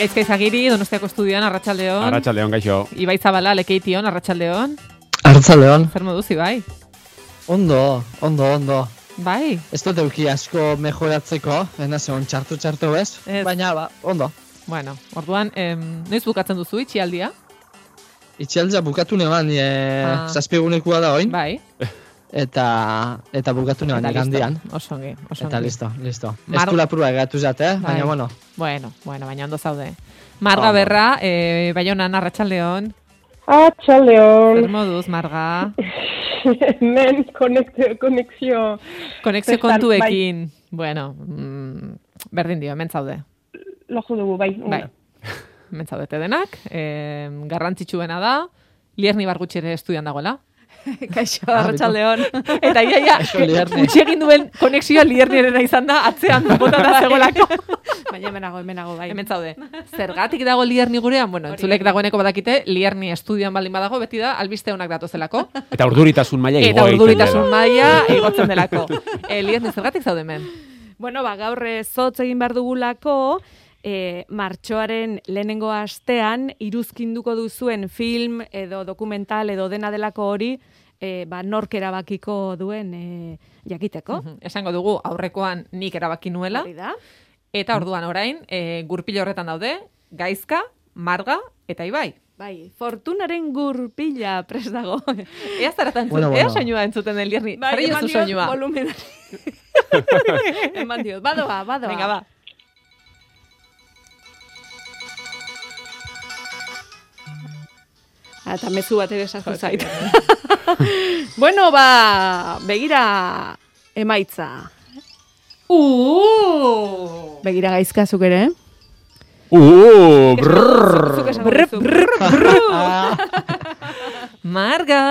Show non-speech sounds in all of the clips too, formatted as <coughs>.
Gaizka izagiri, Donostiako estudioan, Arratxaldeon. Arratxaldeon, gaixo. Ibai Zabala, lekeition, Arratxaldeon. Arratxaldeon. Zer moduz, Ibai? Ondo, ondo, ondo. Bai. Ez dut euki asko mejoratzeko, ena zegoen txartu txartu ez, Ez. baina ba, ondo. Bueno, orduan, em, noiz bukatzen duzu itxialdia? Itxeltza bukatu neban, e, Ah. zazpigunekua da oin, Bai. <laughs> eta, eta bukatu listo. igandian. Oso ongi, oso Eta listo, listo. Mar- Ez du lapurua egatu zate, eh? Bai. baina bueno. Bueno, bueno, baina ondo zaude. Marga Ondo. Berra, eh, Baionan, Arratxaldeon. Zer moduz, Marga? <laughs> konekte- konexio, Konexio Bertan, kontuekin. Bueno, mm, berdin dio, hemen zaude. loju dugu, bai. Bai. Hemen zaudete denak. Eh, garrantzitsuena da, Lierni bargutxe ere estudian dagoela. <laughs> Kaixo, arratsaldeon. Eta ia, ia, utxe egin duen konexioa Liernirena izan da, atzean botata zegoelako. <laughs> Baina hemenago, hemenago, bai. Hemen zaude. Zergatik dago Lierni gurean? Bueno, entzulek dagoeneko badakite, Lierni estudian baldin badago, beti da, albiste honak datozelako. Eta urduritasun maila igo Eta urduritasun maila igotzen delako. E, Lierni, zergatik zaude hemen? Bueno, ba, gaur eh, zotz egin behar dugulako, e, martxoaren lehenengo astean, iruzkinduko duzuen film edo dokumental edo dena delako hori, e, ba, nork erabakiko duen e, jakiteko. Mhm. Esango dugu, aurrekoan nik erabaki nuela. Hori da. Eta orduan orain, e, gurpilo horretan daude, Gaizka, Marga eta Ibai. Bai, fortunaren gurpila prest dago. <laughs> Ea zaratan entzuten, Bueno, ea bueno. soinua entzuten den Lierni. Bai, Jarri eman diot soinua. volumenari. <laughs> eman diot, badoa, badoa. Venga, ba. Eta mezu bat ere sartu zait. <laughs> bueno, ba, begira emaitza. Uh! Begira gaizka zuk ere, eh? Uh, brrr. Zuk esango duzu. Marga!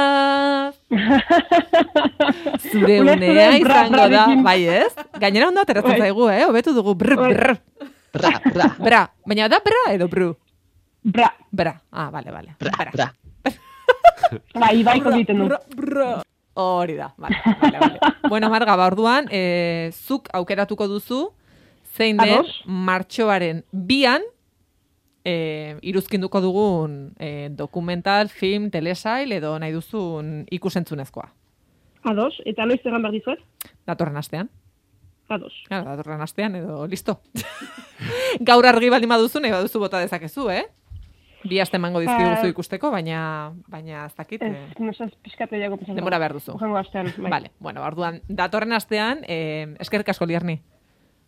Zure unea bra, izango da, bai ez? Gainera ondo ateratzen Bai. zaigu, eh? Hobetu dugu brr, Bai. brr, Bra, bra, bra. Baina da bra edo bru? Bra, Bra. Ah, bale, bale. bra, bra. Bai, bai, egiten du. Hori da, bale. bueno, Marga, ba, orduan, e, zuk aukeratuko duzu, zein den Ados. martxoaren bian, e, iruzkinduko dugun e, dokumental, film, telesail, edo nahi duzun ikusentzunezkoa. Ados, eta noiz egan behar dizuet? Datorren astean. Ados. Claro, datorren astean edo listo. <laughs> Gaur argi baldin baduzu, nahi baduzu bota dezakezu, eh? Bi aste emango dizkiguzu Ah. ikusteko, baina baina ez dakit. Ez, eh, nosaz pixkatu jago pasako. denbora behar duzu. Ojango astean, bai. Vale, bueno, orduan, datorren astean, eh, eskerrik asko lierni.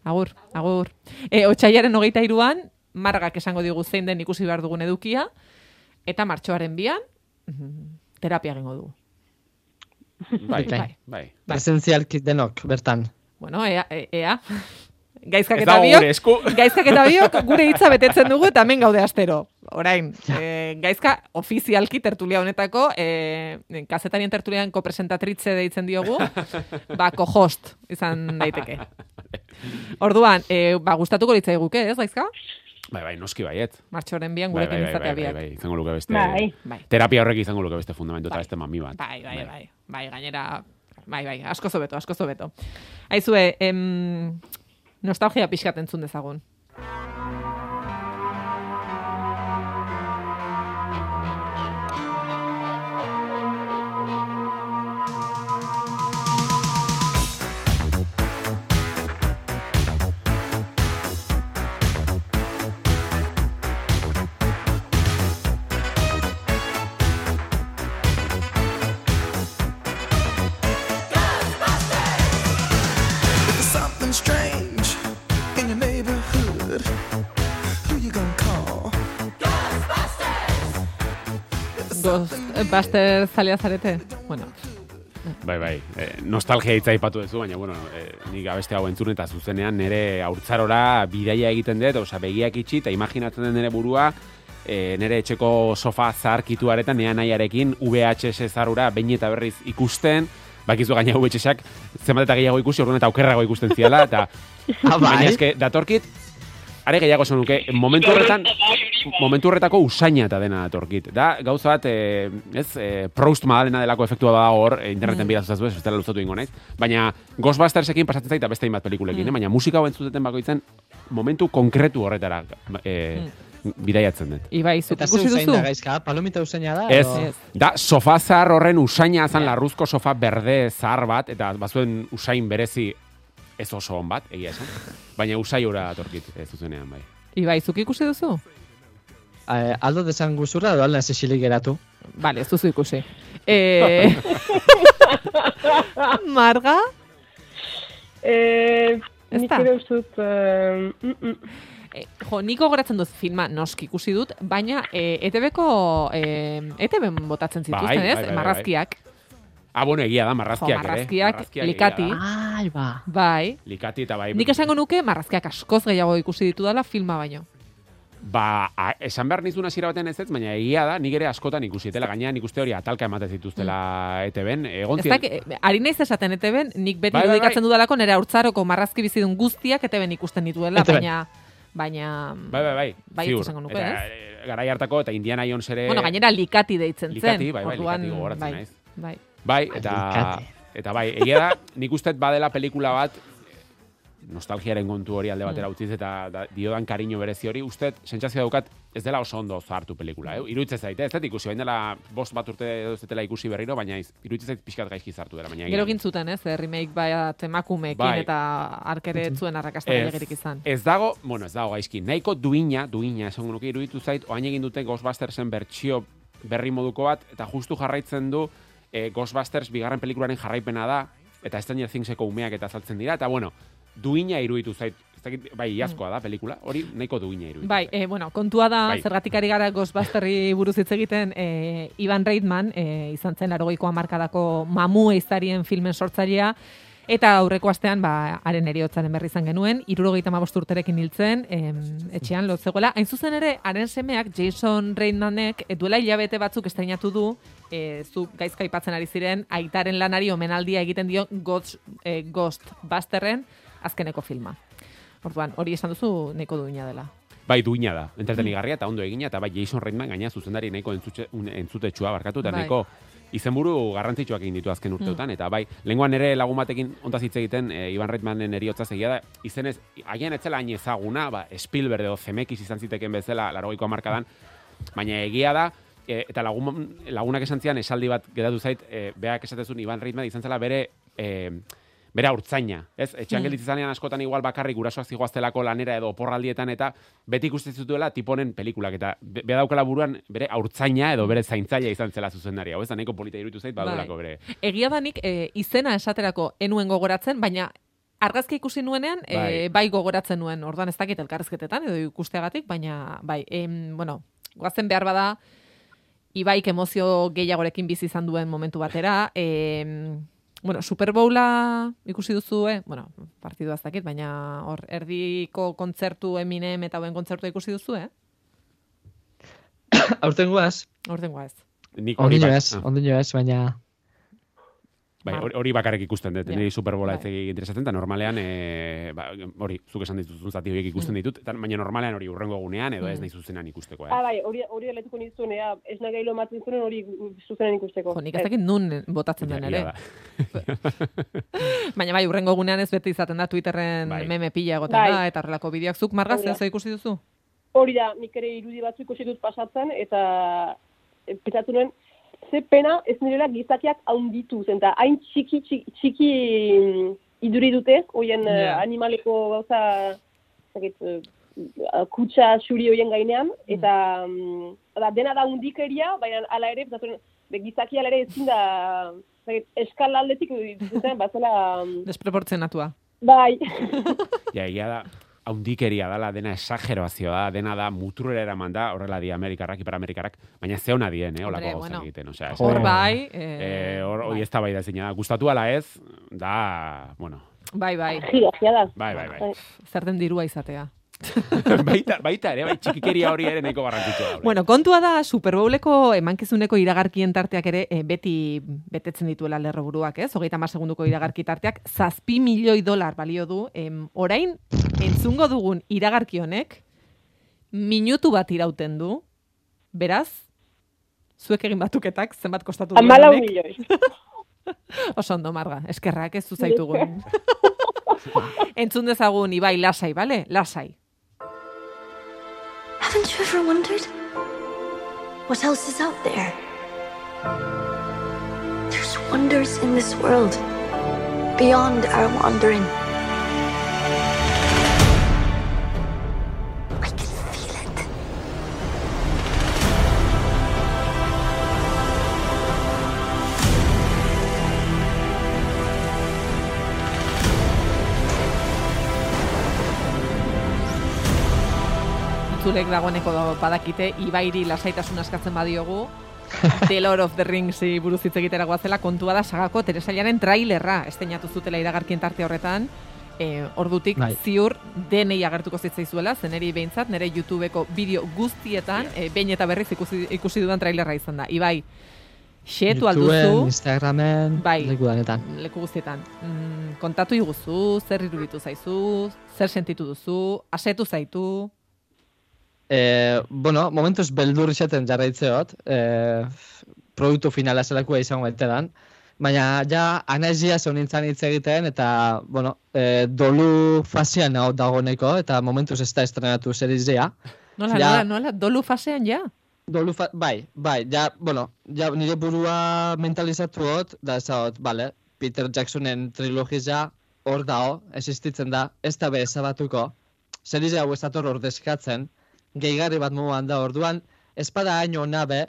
Agur, agur. E, otxaiaren hogeita iruan, margak esango digu zein den ikusi behar dugun edukia, eta martxoaren bian, mm, terapia egingo dugu. Bai, Bai. bai. Presentzialki denok, bertan. Bueno, ea, e- ea. Gaizkak eta biok, gure esku. <laughs> gaizkak eta biok gure hitza betetzen dugu eta hemen gaude astero. Orain, e, gaizka ofizialki tertulia honetako, e, kazetarien tertulian kopresentatritze deitzen diogu, <laughs> ba, host izan daiteke. Orduan, e, ba, gustatuko litzaiguke, ez, gaizka? Bai, bai, noski baiet. Martxoren bian Bai, gurekin bai, bai, izatea bai, bai, bai, izango luke beste... Bai. Bai. Terapia horrek izango luke beste fundamentu eta Bai. beste mami bat. Bai, bai, bai. Bai, gainera, bai, bai, asko zobeto, asko zobeto. Aizue, em, nostalgia pixkat entzun dezagun. Ghostbuster zalea zarete? Bueno, Bai, bai. Eh, nostalgia hitza aipatu duzu, baina, bueno, eh, nik abeste hau entzun eta zuzenean nire haurtzarora bidaia egiten dut, osea, begiak itxi eta imaginatzen den nire burua, eh, nire etxeko sofa zaharkitu aretan, nea nahiarekin VHS zarura behin eta berriz ikusten, bakizu gaina VHSak zenbat eta gehiago ikusi, orduan eta aukerrago ikusten ziala, eta Ah, <laughs> baina bai? eske datorkit, are gehiago esan nuke, momentu horretan, momentu horretako usaina eta dena datorkit. Da, gauza bat, e, ez, e, Proust madalena delako efektua bada hor, e, interneten mm. bidaz ez bestela luzatu ingo naiz. Baina Ghostbustersekin pasatzen zaita beste hainbat pelikulekin, eh? baina musika hau entzuteten bakoitzen momentu konkretu horretara e, bidaiatzen dut. Ibai, zuk Eta ze ikusi usain duzu? da gaizka, palomita usaina da? Ez, Ez. da sofa zahar horren usaina zan larruzko sofa berde zahar bat, eta bazuen usain berezi ez oso on bat, egia esan. Baina usai ura atorkit, ez zuzenean bai. Ibai, zuk ikusi duzu? Eh, aldo desan guzurra edo alda zesilik geratu. Vale, ez duzu ikusi. <laughs> E... <laughs> Marga? Eh, Ez nik da? ere uste dut... eh, mm, mm. E, jo, niko goratzen dut filma noski ikusi dut, baina e, ETB-ko e, ETB botatzen zituzten, Bai, ez? bai, bai, bai. Marrazkiak. Ah, bueno, egia da, marrazkiak Jo, marrazkiak, Marrazkiak likati. Ai, ba. Bai. Likati eta bai. Nik esango nuke marrazkiak askoz gehiago ikusi ditu dela filma baino. Ba, a, esan behar nizun hasiera baten ez ez, baina egia da, nik ere askotan ikusi etela, gainean nik uste hori atalka ematen zituztela ETB-en. Egon Ez ziren- dak, ari naiz esaten ETB-en, nik beti Bai, bai, bai. dudalako nire haurtzaroko marrazki bizidun guztiak ETB-en ikusten dituela, ETB. baina... Baina... Bai, bai, bai. Bai, ziur. esango nuke, Eta, eh, garai hartako eta Indiana Jones ere... Bueno, gainera likati deitzen Likati, zen. bai, bai, orduan, likati gogoratzen bai, naiz. Bai. Bai, eta... Alikate. Eta bai, egia da, nik uste badela pelikula bat, nostalgiaren kontu hori alde batera utziz eta da, diodan kariño berezi hori, uste sentsazioa daukat ez dela oso ondo zartu pelikula, eh? Iruditzen zaite, ez dut ikusi, bain dela bost bat urte dela ikusi berriro, baina iruditzen zait pixkat gaizki zartu dela, baina Gero agian- egin zuten, ez? eh, Remake bat emakumeekin Bai. eta arkere zuen arrakasta gehiagirik izan. Ez dago, bueno, ez dago gaizki. Nahiko duina, duina, esango nuke iruditu zait, oain egin dute Ghostbustersen bertsio berri moduko bat, eta justu jarraitzen du eh, Ghostbusters bigarren pelikularen jarraipena da, eta Stranger Thingseko umeak eta azaltzen dira, eta bueno, duina iruditu zait, ez dakit, bai, iazkoa da pelikula, hori nahiko duina iruditu. Bai, e, bueno, kontua da, Bai. zergatik ari gara Ghostbusterri buruz hitz egiten, e, Ivan Reitman, e, izan zen larogeiko hamarkadako mamu eiztarien filmen sortzailea, eta aurreko astean, ba, haren eriotzaren berri izan genuen, irurogeita mabost urterekin hiltzen, em, etxean lotzegoela. Hain zuzen ere, haren semeak, Jason Reitmanek, duela hilabete batzuk estrainatu du, e, zu gaizka aipatzen ari ziren, aitaren lanari omenaldia egiten dio Ghost, e, Ghostbusterren azkeneko filma. Orduan, hori esan duzu neko duina dela. Bai, duina da, entretenigarria eta ondo egina, eta bai, Jason Reitman gaina zuzendari nahiko entzutxe, entzutetsua barkatu, eta Bai. nahiko izenburu garrantzitsuak egin ditu azken urteotan, eta bai, lenguan ere lagun batekin ontaz hitz egiten, e, Ivan Reitmanen eriotza egia da, izenez, agian etzela hain ezaguna, ba, Spielberg edo Zemeckis izan ziteken bezala, larogeiko hamarkadan, baina egia da, e, eta lagun, lagunak esan zian esaldi bat geratu zait, e, beak esatezun Ivan Reitman izan zela bere, e, bere haurtzaina, ez? Etxean Mm. gelditzen zanean askotan igual bakarrik gurasoak zigoaztelako lanera edo oporraldietan eta beti ikusten zituela tiponen pelikulak eta be, daukala buruan bere haurtzaina edo bere zaintzaile izan zela zuzendaria, hau ez da nahiko polita iruditu zait badulako Bai. bere. Egia da nik e, izena esaterako enuen gogoratzen, baina argazki ikusi nuenean e, Bai. bai gogoratzen nuen, orduan ez dakit elkarrezketetan edo ikusteagatik, baina bai, em, bueno, guazen behar bada, Ibaik emozio gehiagorekin bizi izan duen momentu batera, em, bueno, Super Bowla ikusi duzu, eh? bueno, partidua ez dakit, baina hor erdiko kontzertu Eminem eta hauen kontzertua ikusi duzu, eh? <coughs> Aurten guaz. Nik hori ondino bak- ez, ah, ondino ez, baina... bai, hori- bakarrik ikusten dut, Ja. niri Superbola ez Bai. egin interesatzen, eta normalean, e, ba, hori, zuk esan dituzun zati horiek ikusten ditut, eta, baina normalean hori urrengo egunean, edo ez Mm. nahi zuzenan ikusteko, Ah, eh? bai, hori, hori aletuko nizuen, ea, ez nahi gailo matzen zuen hori zuzenen ikusteko. Jo, nik ez dakit nun botatzen den ere. <laughs> Baina bai, urrengo egunean ez beti izaten da Twitterren Bai. meme pila egoten Bai. da, eta horrelako bideoak zuk margaz, ez ikusi duzu? Hori da, nik ere irudi batzu ikusi dut pasatzen, eta e, pentsatu nuen, ze pena ez nirela gizakiak haundituz, eta hain txiki, txiki, txiki mm, iduri dute, hoien Ja. yeah. animaleko gauza, zakit, eh, kutsa xuri hoien gainean, eta mm, da, dena da hundikeria, baina ala ere, be, gizaki ala ere ezin da, zakit, eskala aldetik <laughs> duten, bazela, mm, Desproportzionatua. bai, Ja, egia da, haundikeria dala, dena esageroazioa da, dena da muturrera eraman da, horrela di Amerikarrak, Ipar-Amerikarrak, baina ze hona dien, eh, olako Hombre, gauzak bueno. egiten, osea. Hor bai, Eh, eh, hor, hori bai. ez da bai da zina, gustatu ala ez, da, bueno, bai, bai, da. bai, bai, bai. zer den dirua izatea. <laughs> baita, baita ere, bai, txikikeria hori ere nahiko garrantzitsua bai. Bueno, kontua da Super Bowleko emankizuneko iragarkien tarteak ere eh, beti betetzen dituela lerroburuak, ez? Hogeita mar segunduko iragarki tarteak, zazpi milioi dolar balio du. Em, orain, entzungo dugun iragarki honek, minutu bat irauten du, beraz, zuek egin batuketak, zenbat kostatu duen Amalau honek. milioi. <laughs> Oso ondo, Marga, eskerrak ez zuzaitugun. <laughs> Entzun dezagun, Ibai, lasai, bale? Lasai. Haven't you ever wondered what else is out there? There's wonders in this world beyond our wandering. Itzulek dagoeneko badakite, ibairi lasaitasun askatzen badiogu, <laughs> The Lord of the Ringsi buruz hitz egitera goazela, kontua da sagako Teresailaren trailerra esteinatu zutela iragarkien tarte horretan, e, ordutik Bai. ziur denei agertuko zitzaizuela, zeneri behintzat, nire YouTubeko bideo guztietan, e, behin eta berriz ikusi, ikusi dudan trailerra izan da. Ibai, xetu alduzu, Instagramen, Bai. leku danetan. leku guztietan. Mm, kontatu iguzu, zer iruditu zaizu, zer sentitu duzu, asetu zaitu, E, bueno, momentuz beldur izaten jarraitzeot, e, produktu finala zelakua izango baitedan, baina ja anezia zeu nintzen hitz egiten, eta, bueno, e, dolu fasean hau dagoeneko, eta momentuz ez da estrenatu serizea. Nola, Ja. nola, nola, dolu fasean ja? Dolu fa bai, bai, ja, bueno, ja nire burua mentalizatu hot, da ezagot, bale, Peter Jacksonen trilogia hor dao, existitzen da, ez da be ezabatuko, serize hau ez dator ordezkatzen, gehigarri bat moduan da orduan, espada haino nabe,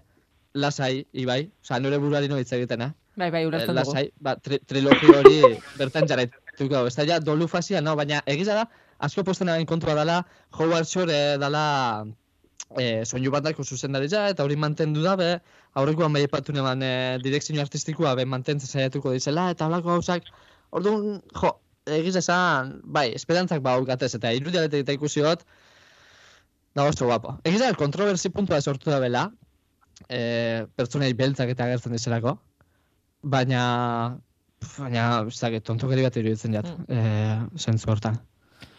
lasai, ibai, oza, nire buruari no hitz egiten, eh? Bai, bai, Eh, ulertzen dugu. lasai, ba, tri trilogi hori <laughs> bertan jarraituko, ez da ja dolu fasia, no, baina egiza da, asko posten egin kontua dela, Howard Shore dela e, soinu bandako zuzendaritza, eta hori mantendu dabe, aurrekoan bai epatu neban e, direkzio artistikoa be mantentzen saiatuko dizela, eta holako gauzak, orduan, jo, egiz esan, bai, esperantzak baukatez, eta irudialetek eta ikusi hot, da oso guapo. Egiz da, kontroversi puntua sortu da bela, e, pertsonei beltzak eta agertzen dizelako, baina, baina, ez dakit, tontokeri bat iruditzen jat, Mm. e, zentzu hortan.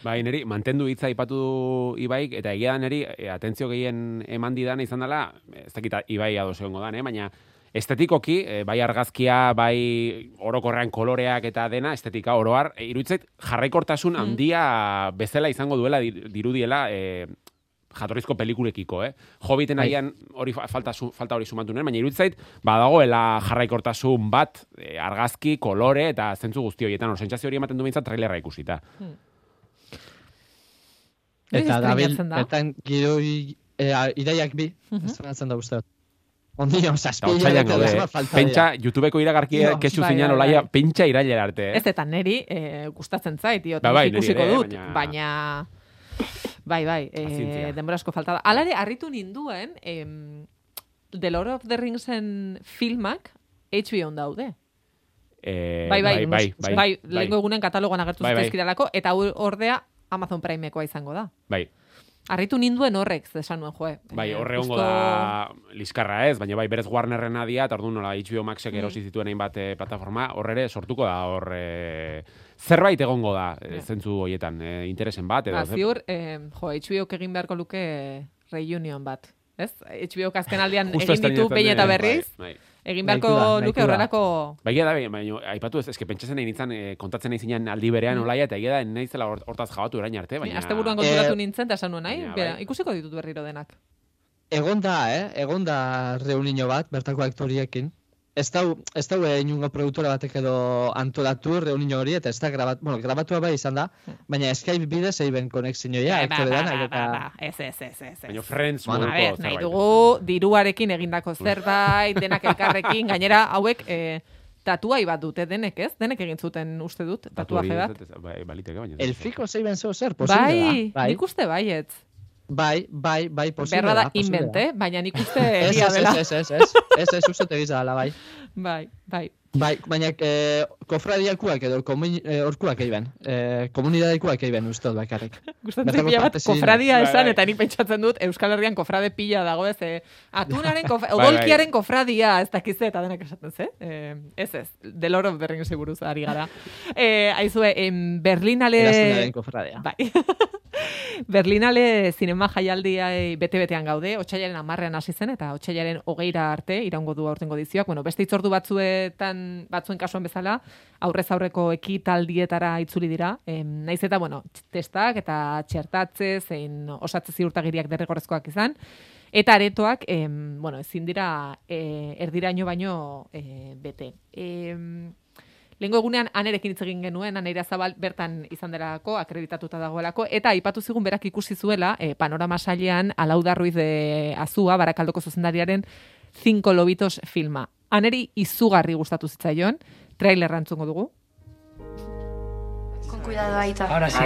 Bai, neri, mantendu hitza aipatu du Ibaik, eta egia da neri, e, atentzio gehien eman didan izan dela, ez dakit Ibai ados egongo dan, eh? baina estetikoki, e, bai argazkia, bai orokorrean koloreak eta dena, estetika oroar, e, iruditzait jarraikortasun handia bezala izango duela dir- dirudiela e, jatorrizko pelikulekiko, eh? Hobbiten Bai. agian hori fa- falta, su- falta hori sumatu nuen, baina iruditzait, badagoela jarraikortasun bat, e, argazki, kolore eta zentzu guzti horietan, hor, sentsazio hori ematen du behintzat trailerra ikusita. Noiz Eta dabil, da? bertan giroi e, a- ideiak bi, Mhm. estrenatzen da uste Eta eh? falta pentsa. YouTubeko iragarki Jo, kesu bai, zinean bai, olaia, bai. pentsa irailera arte, eh? Ez eta neri e, gustatzen zait, diot, Ba, bai, ikusiko dut, baina- baina... Bai, bai, e, denbora asko falta da. Alare, harritu ninduen, em, The Lord of the Ringsen filmak HBO-n daude. Eh, Bai, bai, bai, bai, bai, bai, lehenko egunen katalogoan agertu Bai, bai. zitezkidalako, eta ordea Amazon Primekoa izango da. bai, Harritu ninduen horrek, zesan nuen, joe. bai, Eh, horre hongo da liskarra ez, baina bai, berez Warnerrena dia, eta orduan nola HBO Maxek Mm. erosi zituen hainbat eh, plataforma, horre ere sortuko da, hor eh, zerbait egongo da, Ja. zentzu horietan, eh, interesen bat, edo Ba, zer- ziur, eh, jo, HBO egin beharko luke reunion bat. Ez? HBO azken aldian egin ditu behin eta berriz, Bai, bai. egin beharko da, luke horrelako... Bai, da, bai, baina aipatu ez, eske pentsatzen nahi nintzen, eh, kontatzen nahi zinen aldi berean Mm. olaia, eta egia da, naizela hor- hortaz jabatu orain arte, baina... Asteburuan konturatu Eh, nintzen, eta esan nuen, nahi, baina, bera, bai. ikusiko ditut berriro denak. Egon da, eh? Egon da reunio bat, bertako aktoriekin. Ez dau, ez dau eh, inungo produktora batek edo antolatu reunio hori, eta ez da grabat, bueno, grabatua bai izan da, baina Skype bidez eiben konexioia, Ba, ba, ba, ba, eta... ba, Ez, ez, ez, ez. Baina ez. Friends Bueno, moduko ber, nahi dugu diruarekin egindako zerbait, denak elkarrekin, gainera hauek eh, tatuai bat dute denek, ez? Denek egin zuten uste dut, tatuaje bat. ez- ez- Bai, baliteke, baina... Elfiko zeiben zeo zer, posible Bai, da. Bai, nik uste baietz. Bai, bai, bai, posible Berra da eh? Baina nik uste Ez, egia ez, dela. ez, ez, ez, ez, ez, ez, uste tegiza dela, bai. Bai, bai. Bai, baina eh, kofradiakuak edo komun, eh, orkuak eiben, eh, komunidadekuak eiben uste dut bakarrik. Gustatzen pila bat kofradia Bai, esan, bai. eta nik pentsatzen dut Euskal Herrian kofrade pila dago ez, eh, atunaren, kof <laughs> Bai, bai. odolkiaren kofradia, ez dakize, eta denak esaten ze. Eh, ez ez, The Lord of the Rings buruz ari gara. Eh, aizue, en Berlinale... Eraztunaren kofradia. Bai. <laughs> Berlinale zinema jaialdia bete-betean gaude, otxailaren amarrean hasi zen, eta otxailaren hogeira arte iraungo du aurtengo dizioak. Bueno, beste itzordu batzuetan batzuen, kasuan bezala, aurrez aurreko ekitaldietara itzuli dira. Em, naiz eta, bueno, testak eta txertatze, zein osatze ziurtagiriak derrigorrezkoak izan. Eta aretoak, em, bueno, ezin dira e, erdiraino baino e, bete. Em, Lehengo egunean anerekin hitz egin genuen, aneira zabal bertan izan derako, akreditatuta dagoelako, eta aipatu zigun berak ikusi zuela, e, panorama sailean, Alauda Ruiz de Azua, barakaldoko zuzendariaren, Cinco Lobitos filma. Aneri izugarri gustatu zitzaion, trailerra entzungo dugu. Con cuidado, Aita. Ahora sí.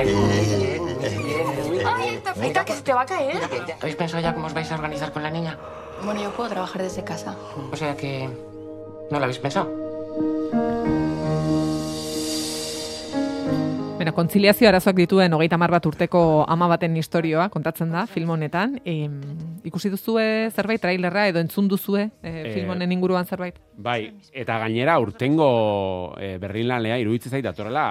Ay, Aita, que se te va a caer. ¿Habéis pensado ya cómo os vais a organizar con la niña? Bueno, yo puedo trabajar desde casa. O sea que... ¿No lo habéis pensado? Bena, kontziliazio arazoak dituen hogeita mar bat urteko ama baten historioa kontatzen da film honetan. Em, ikusi duzue zerbait trailerra edo entzun duzue e, film honen inguruan zerbait? Bai, eta gainera urtengo e, Berlinalea iruditzen zait datorrela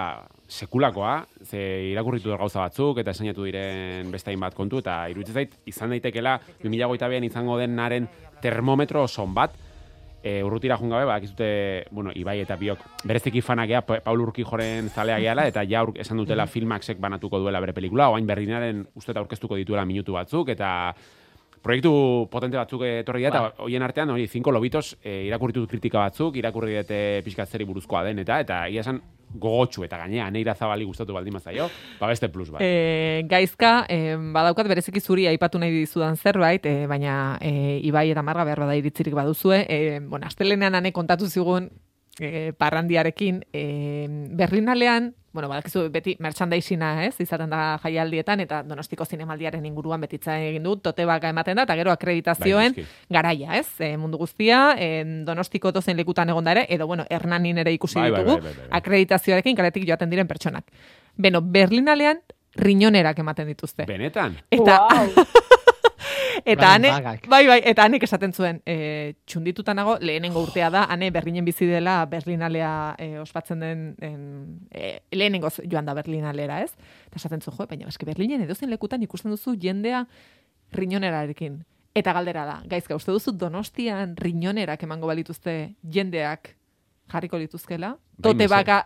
sekulakoa, ze irakurritu dut gauza batzuk eta esainatu diren beste hainbat kontu eta iruditzen zait izan daitekela 2022an izango denaren termometro son bat, e, urrutira joan gabe, bakizute, bueno, Ibai eta biok bereziki fanak ea, Pa- Paul Urkijoren zalea gehala, eta ja esan dutela filmaxek banatuko duela bere pelikula, oain Berlinaren uste eta aurkeztuko dituela minutu batzuk, eta proiektu potente batzuk etorri dira, eta hoien artean, hori, cinco lobitos, e, irakurri dut kritika batzuk, irakurri dute pixkat zeri buruzkoa den, eta, eta ia esan gogotsu, eta gainea, neira zabali gustatu baldin mazaio, ba beste plus bat. E, gaizka, e, badaukat bereziki zuri aipatu nahi dizudan zerbait, e, baina e, Ibai eta Marga behar bada iritzirik baduzue. E, bueno, astelenean ane kontatu zigun e, parrandiarekin, e, Berlinalean, bueno, badakizu beti merchandisina, ez, izaten da jaialdietan, eta donostiko zinemaldiaren inguruan betitza egin dut, tote baka ematen da, eta gero akreditazioen Bai, garaia, ez, e, mundu guztia, e, donostiko dozen lekutan egon da ere, edo, bueno, Hernanin ere ikusi Bai, bai, ditugu, bai, bai, bai. akreditazioarekin kaletik joaten diren pertsonak. Beno, Berlinalean riñonerak ematen dituzte. Benetan? Eta, Wow. <laughs> eta Bai, ane, bai, bai, eta anek esaten zuen, e, txundituta nago, lehenengo urtea da, ane Berlinen bizi dela Berlinalea e, ospatzen den, en, e, lehenengo joan da Berlinalera, ez? Eta esaten zuen, jo, baina eske Berlinen edozen lekutan ikusten duzu jendea riñonerarekin. Eta galdera da, gaizka, uste duzu donostian riñonerak emango balituzte jendeak jarriko lituzkela? Bai, Tote baka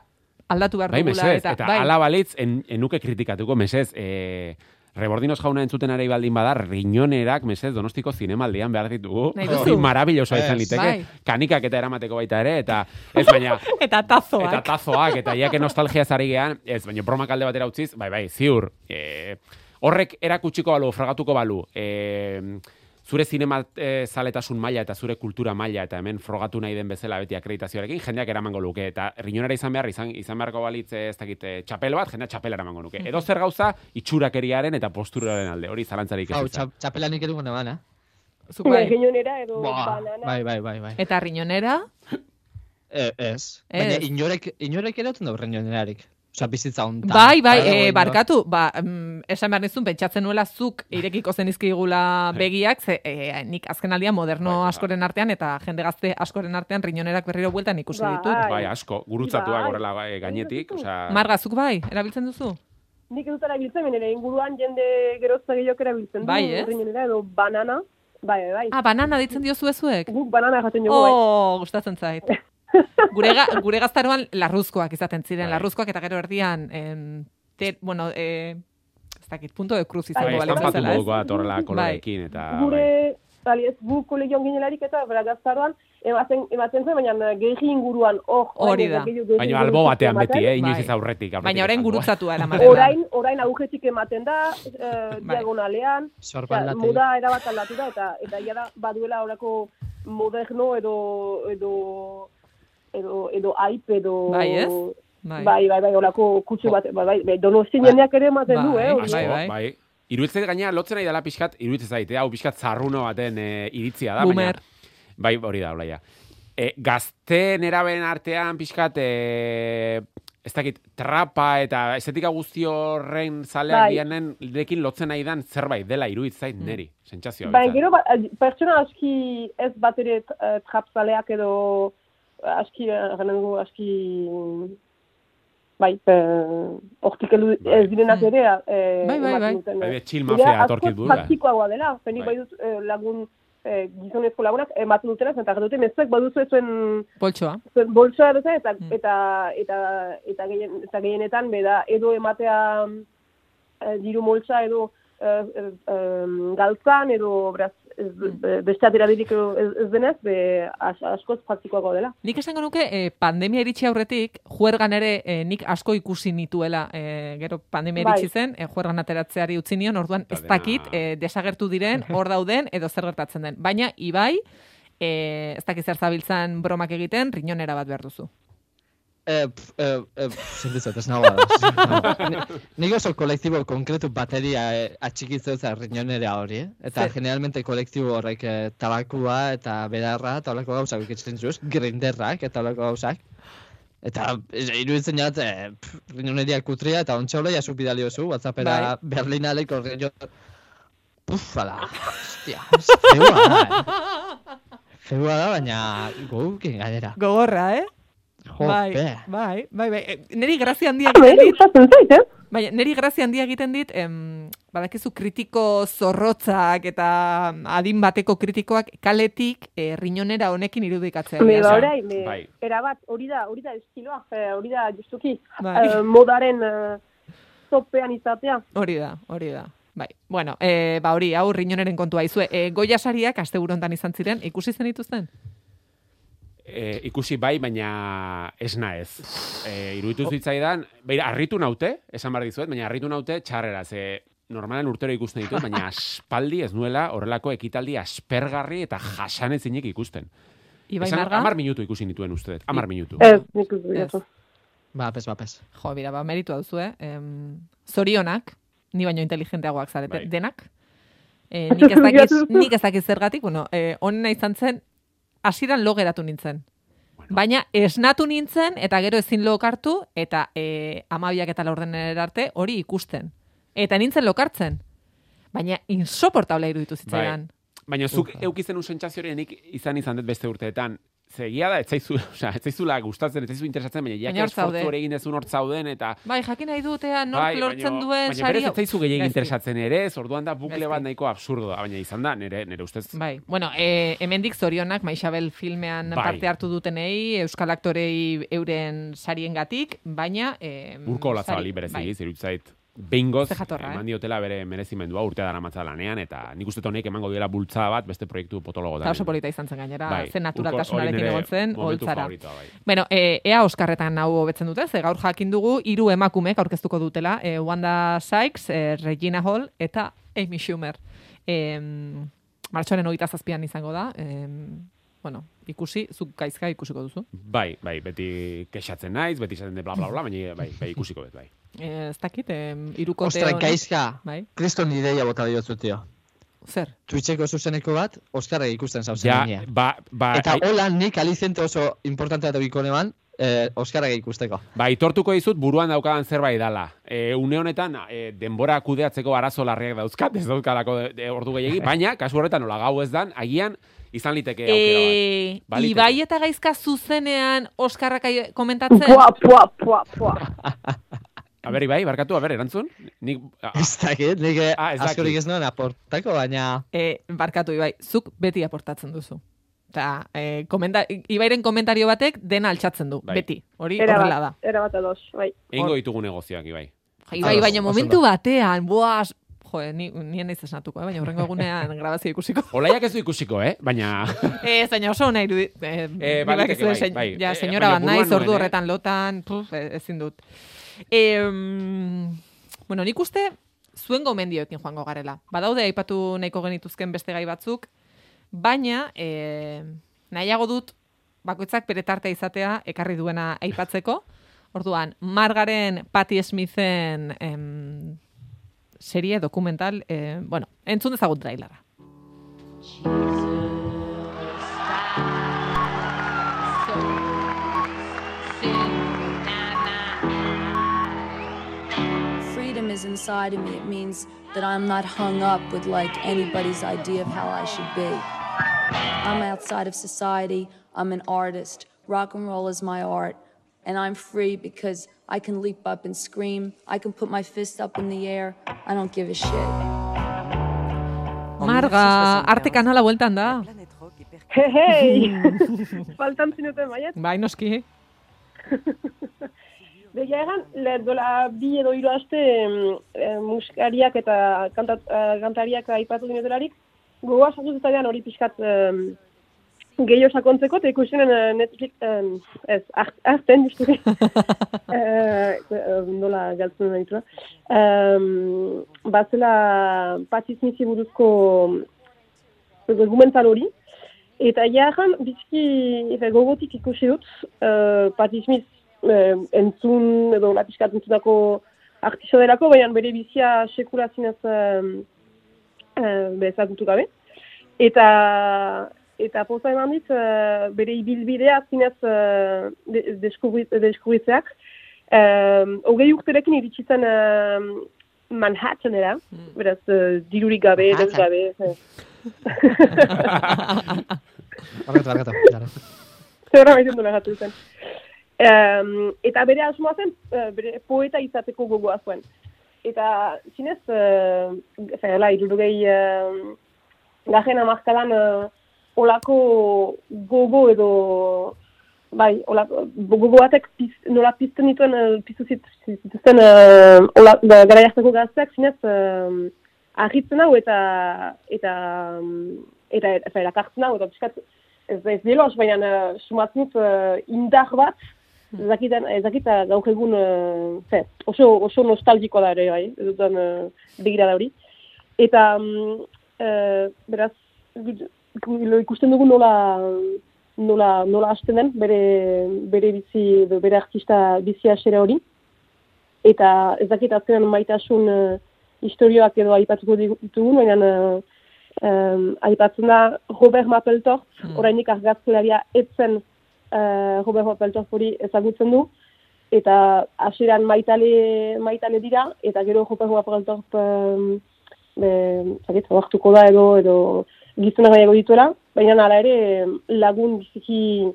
aldatu behar Bai, dugula. mesez, eta, eta, bai, ala balitz, en, enuke kritikatuko, mesez, e, Rebordinos jauna entzuten ari baldin bada, riñonerak, mesez, donostiko zinemaldian behar ditugu. Nahi? Hori marabilloso izan liteke. Bai. Kanikak eta eramateko baita ere, eta <laughs> ez baina... eta tazoak. Eta tazoak, eta iake nostalgia zari gehan, ez, baina bromak alde batera utziz, bai, bai, ziur, e, horrek erakutsiko balu, frogatuko balu, e, zure zinema e, zaletasun maila eta zure kultura maila eta hemen frogatu nahi den bezala beti akreditazioarekin, jendeak eramango luke, eta riñonera izan behar, izan, izan beharko balitz ez dakit, e, txapel bat, jendea txapela eramango nuke. Edo zer gauza, itxurakeriaren eta posturaren alde, hori zalantzarik ez. Hau, izan. txap, txapelanik edungo neban, eh? Zuk bai. Riñonera edo Buah, banana. bai, bai, bai, bai. Eta riñonera, <laughs> E, ez. Baina inorek, inorek ere oten du renionerarik. Osa, bizitza hontan. bai, bai, e, barkatu, ba, mm, esan behar nizun, pentsatzen nuela zuk irekiko zenizkigula <laughs> begiak, ze, e, nik azken aldian moderno Bai, bai. askoren artean eta jende gazte askoren artean riñonerak berriro bueltan ikusi Bai. ditut. Bai, asko, gurutzatuak Bai. horrela e, gainetik, osea... Marga, zuk bai, erabiltzen duzu? Nik ez dut erabiltzen, nire inguruan jende gerozta gehiok erabiltzen du. Bai, ez? Riñonera edo banana. Bai, bai, bai. Ah, banana ditzen diozu ezuek? Guk banana jaten dugu, bai. Oh, gustatzen zait. <laughs> Gure, ga, gure gaztaroan larruzkoak izaten ziren, Bai. larruzkoak eta gero erdian, em, te, bueno, e, ez dakit, punto de cruz izango Bai, balitz estampatu bezala, ez? horrela kolorekin, eta... bai. Gure, bali, ez gu kolegion ginelarik eta bera gaztaroan, ematen, ematen zen, baina gehi inguruan, oh, Hori da. Baina albo batean beti, eh? Inoiz Bai. ez aurretik. aurretik Baina orain gurutzatua eramaten da. Orain, orain agujetik ematen da, eh, Bai. diagonalean. Osea, moda erabat aldatu da, eta, eta ia da, baduela horako moderno edo, edo, edo, edo aip, edo... Bai, ez? Bai. Bai, bai, bai, horako kutsu bat, bai, bai, bai, donosti jendeak ere ematen du, Bai, eh? hori. Asko, Bai, bai, bai. Iruditzen gaina lotzen nahi dela pixkat, iruditzen zaite, hau pixkat zarruno baten e, iritzia da. Boomer. Baina, bai, hori da, olaia. E, gazte neraben artean pixkat, e, ez dakit, trapa eta estetika guzti horren zaleak Bai. dianen lekin lotzen nahi dan zerbait dela iruditzen zait neri, sentsazioa. Behintzat. gero, ba, pertsona aski ez bat ere eh, trapzaleak edo aski, eh, dugu, aski, bai, eh, hortik Bai. ez direnak ere, eh, Bai, bai, bai. duten, Bai, eh. chill Nire mafia atorkit burura. praktikoagoa dela, penik Bai. bai dut eh, lagun e, gizonezko lagunak ematen dutena, eta dute, mezuek baduzu zuen Poltsoa. zuen boltsoa dute, eta, Mm. eta, eta, eta, gehien, eta gehienetan, beda, edo ematea e, diru moltsa edo e, e, em, galtzan, edo beraz, ez, be- beste aterabirik ez, ez denez, be, as, askoz praktikoago dela. Nik esango nuke, eh, pandemia iritsi aurretik, juergan ere eh, nik asko ikusi nituela, eh, gero pandemia Bai. iritsi zen, eh, juergan ateratzeari utzi nion, orduan ez dakit eh, desagertu diren, hor dauden, edo zer gertatzen den. Baina, Ibai, eh, ez dakit zer zabiltzan bromak egiten, riñonera bat behar duzu. Eh, pf, eh, eh, sentitzen, ez nagoa da. Ni- Nik oso kolektibo konkretu bateria eh, atxikitzeu za riñonera hori, eh? Eta Zer? generalmente kolektibo horrek eh, tabakua eta bedarra eta horreko gauzak ikitzen zuz, grinderrak eta horreko gauzak. Eta iruditzen jat, eh, pf, riñoneria kutria eta ontsa hola jasuk bidali oso, whatsappera Berlinaleko riñon... Puf, ala, hostia, <laughs> feua da, eh? Feua da, baina gukin gainera. Gogorra, eh? Jo, bai, be. bai, bai, bai. Eh, Neri grazia handia Bai, egiten dit, eh? bai, neri grazia handia egiten dit, em, badakizu kritiko zorrotzak eta adin bateko kritikoak kaletik eh, riñonera honekin irudikatzea. Me, ba, orain, me, Bai. erabat, hori da, hori da estiloa, hori da justuki, Bai. eh, modaren eh, topean izatea. Hori da, hori da. Bai. Bueno, e, ba hori, hau riñoneren kontua izue. E, goia sariak aste hontan izan ziren, ikusi zen dituzten? E, ikusi bai, baina ez. E, iruditu zitzaidan, beira, harritu naute, esan behar dizuet, baina harritu naute txarrera, ze normalan urtero ikusten ditut, baina <laughs> aspaldi ez nuela horrelako ekitaldi aspergarri eta jasanezinik ikusten. Ibai Esan, Marga? amar minutu ikusi nituen uste dut, amar minutu. Ez, nik ez Ez. dut. Bapes, bapes. Jo, bira, ba, meritu duzu, eh? Em, zorionak, ni baino inteligenteagoak zarete, Bai. denak. E, nik, ez dakiz, <laughs> nik ez dakiz zergatik, bueno, e, onena izan zen, hasieran lo geratu nintzen. Bueno. Baina esnatu nintzen, eta gero ezin lokartu, eta e, amabiak eta laurdenera arte hori ikusten. Eta nintzen lokartzen. Baina insoportable iruditu zitzaidan. Baina zuk eukizen un sentsazio hori nik izan izan dut beste urteetan. Zegia da, ez zaizu, <laughs> osea, ez zaizula gustatzen, ez zaizu interesatzen, baina Baina jak hor esfortzu hori egin dezun hor zauden, eta Bai, jakin nahi dutea nork Bai, lortzen duen baina sari berez ez zaizu gehiagin interesatzen ere, ez orduan da bukle bat nahiko absurdo, baina izan da, nire, nire ustez, Bai, bueno, e, hemendik zorionak Maixabel filmean Bai. parte hartu dutenei, euskal aktorei euren sariengatik, baina... E, urko olazabali bai. berezi, zirutzait, behingoz, jatorra, eh? eman diotela bere merezimendua urtea dara matza lanean, eta nik uste honek emango diela bultzada bat beste proiektu potologotan. Eta oso polita izan zen gainera, Bai, zen naturaltasunarekin egon zen, holtzara. bai. Bueno, e, ea Oskarretan hau hobetzen dute, ze gaur jakin dugu hiru emakumek aurkeztuko dutela, e, Wanda Sykes, e, Regina Hall eta Amy Schumer. E, martxoaren hogeita zazpian izango da, e, bueno, ikusi, zuk gaizka ikusiko duzu. Bai, bai, beti kexatzen naiz, beti esaten de bla bla bla, baina bai, bai ikusiko dut, bai. E, ez dakit, e, irukote Ostra, gaizka. Bai, Kriston ideia bota diotzu, tio. zer? Twitcheko zuzeneko bat, Oskarra ikusten zauzen Ja, ba, ba, Eta ai- hola nik alizente oso importante bat bikone ban, eh, Oskarra ikusteko. Ba, itortuko dizut buruan daukadan zerbait dala. E, une honetan, e, denbora kudeatzeko arazo larriak dauzkat, ez dauzkalako de, de ordu gehiagi, baina, kasu horretan, nola gau ez dan, agian, izan liteke aukera bat. E. Ibai eta gaizka zuzenean Oskarrak komentatzen? Pua, pua, pua, pua. <laughs> A ber, Ibai, barkatu, a ber, erantzun? Nik, a, Ez dakit, nik eh, Ah, ez askorik ez nuen aportako, baina... E, barkatu Ibai, zuk beti aportatzen duzu. Eta, e, komenta, Ibairen komentario batek dena altxatzen du, Bai. beti. Hori Era horrela da. era bat ados, bai. egingo ditugu negozioak, Ibai. Ibai, baina momentu batean, boaz, jo, ni, nien naiz esnatuko, eh? baina horrengo egunean grabazio ikusiko. <laughs> Olaiak ez du ikusiko, eh? Baina, <laughs> Ez, baina oso nahi irudi. Eh, Eh, bai, bai. Ja, Eh, senyora baina bat naiz, ordu eh? horretan lotan, puf, ezin dut. E, bueno, nik uste zuen gomendioekin joango garela. Badaude aipatu nahiko genituzken beste gai batzuk, baina e, nahiago dut bakoitzak bere tartea izatea ekarri duena aipatzeko. <laughs> Orduan, Margaren Patti Smithen em, serie dokumental, eh, bueno, entzun dezagut trailerra. freedom is inside of me. It means that I'm not hung up with like anybody's idea of how I should be. I'm outside of society. I'm an artist. Rock and roll is my art. And I'm free because I can leap up and scream. I can put my fist up in the air. I don't give a shit. Marga, arte kanala bueltan da. Hei, hei! Faltan zinuten baiet. Bai, noski. <laughs> Begia egan, dola bi edo hiru aste em, eh, musikariak eta kantat, eh, kantariak aipatu dinetelarik, gogoa sartu zitaidan hori pixkat em, gehiago sakontzeko, eta ikusinen eh, Netflix, em, ez, art- arten, justuki. <laughs> eh, eh, nola galtzen nahi dut. Um, batzela Patti Smithi buruzko dokumental hori, Eta jarran, bizki efe, gogotik ikusi dut, uh, Patti Uh, entzun edo lapiskat entzunako artiso delako, baina bere bizia sekula zinez uh, bezagutu gabe. Eta eta poza eman dit, uh, bere ibilbidea zinez de, deskubrit, deskubritzeak. Um, Hogei urterekin iritsi zen um, Manhattanera, beraz, uh, dirurik gabe, deus gabe. Barkatu, barkatu. Zerra maiten duela gatu zen. Um, eta bere asmoa zen, eh, bere poeta izateko gogoa zuen. Eta zinez, uh, zela, irurugei uh, gajen amarkadan uh, olako gogo edo, bai, olako, gogo batek piz, nola pizten dituen, uh, piztu zit- zituzten uh, ola, da, gara jarteko gazteak, zinez, uh, ahitzen hau eta, eta, um, eta, eta, eta erakartzen hau, eta pixkat, ez ez dieloz, baina uh, sumatzen dut uh, indar bat, ez ez dakita gaur egun, uh, ze, oso, oso nostalgikoa da ere, bai, ez dutan uh, begirada hori. Eta, um, uh, beraz, iku- ikusten dugu nola, nola, nola hasten den, bere, bere bizi, bere artista bizi hasera hori. Eta ez dakit azkenan maitasun uh, historioak edo aipatuko ditugun, baina uh, um, aipatzen da Robert Mapplethorpe, Mm. orainik argazkilaria etzen uh, Robert hori ezagutzen du, eta hasieran maitale, maitale dira, eta gero Robert Mapplethorpe um, zakit, oartuko da edo, edo gizonak gehiago dituela, baina hala ere lagun biziki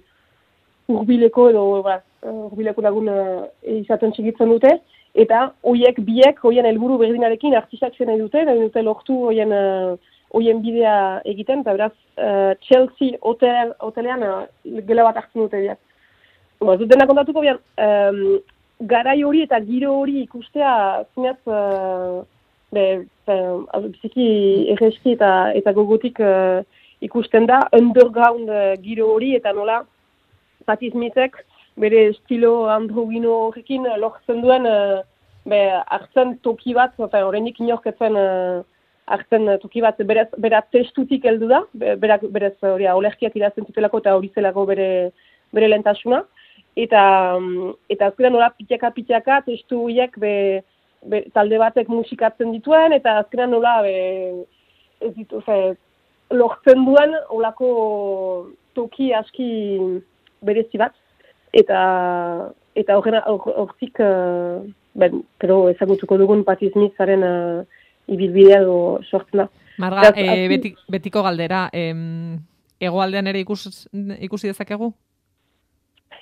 hurbileko edo ba, hurbileko lagun uh, izaten txikitzen dute, eta hoiek biek, hoien helburu berdinarekin artistak zen dute, nahi dute lortu hoien uh, hoien bidea egiten, eta beraz uh, Chelsea hotel, hotelean uh, gela bat hartzen dute biak. Ba, ez dena kontatuko bian, um, garai hori eta giro hori ikustea zinez, uh, be, uh, biziki erreski eta, eta gogotik uh, ikusten da, underground uh, giro hori eta nola Patti Smithek bere estilo androgino horrekin lortzen duen uh, be, hartzen toki bat, eta horrenik inorketzen uh, hartzen eh, toki bat, berez, bera testutik heldu da, be- berak, berez hori olerkiak idazten zutelako eta hori zelako bere, bere lentasuna. Eta, mm, eta azkenan nola pitaka testu horiek be, be, talde batek musikatzen dituen, eta azkenan nola be, ez ditu, ze, lortzen duen olako toki aski berezi bat, eta eta horrena hor- hortik uh, ben, pero ezagutuko dugun Patti Smitharen uh, ibilbidea edo sortzen da. Marga, Beraz, eh, azken- beti, betiko galdera, em, hegoaldean ere ikus, ikusi dezakegu?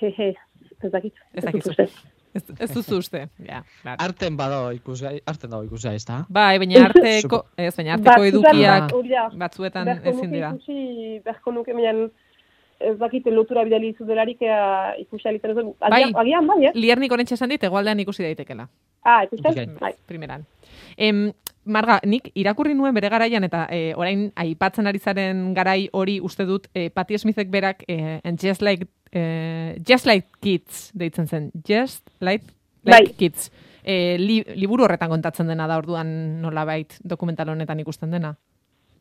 Hehe, ez dakit. Ez uste. Ez, ez duzu uste. Ja, claro. Arten bado ikusgai, arten dago ikusgai, ez da? Bai, baina arteko, ez, baina arteko edukiak batzuetan ezin dira. Ikusi, beharko nuke, baina ez dakit lotura bidali izu delarik ea ikusi alitzen ez dut. Bai. Agian, bai, eh? Liernik onetxe esan dit, hegoaldean ikusi daitekela. Ah, ikusten? Bai. primeran. Em, Marga, nik irakurri nuen bere garaian eta e, orain aipatzen ari zaren garai hori uste dut e, Patti Smithek berak e, and just like e, just like kids deitzen zen. Just like, like Bai. kids. E, li, liburu horretan kontatzen dena da orduan nolabait dokumental honetan ikusten dena.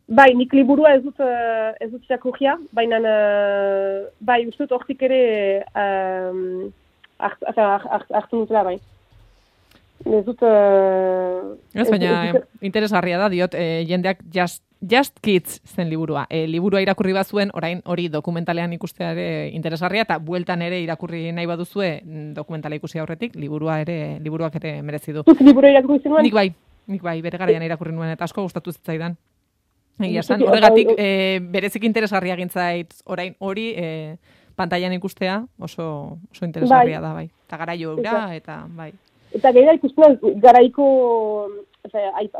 Bai, nik liburua ez dut, eh, ez dut irakurria, baina eh, bai, uste dut hortik ere um, hart- hart- hart- hartzen dutela, bai. Ez dut... Uh, Ez, baina em, interesgarria da, diot, e, jendeak just, just Kids zen liburua. E, liburua irakurri bazuen, orain hori dokumentalean ikustea ere interesgarria, eta bueltan ere irakurri nahi baduzue mm, dokumentala ikusi aurretik, liburua ere, liburuak ere merezi du. Zuk liburu irakurri zenuen? Nik bai, nik bai, bere garaian irakurri nuen, eta asko gustatu zitzaidan. Egia esan, bai, horregatik bai. e, berezik interesgarria gintzait orain hori e, pantailan ikustea oso, oso interesgarria Bai. da, bai. Eta garaio eura, eta bai. Eta gaira ikusten garaiko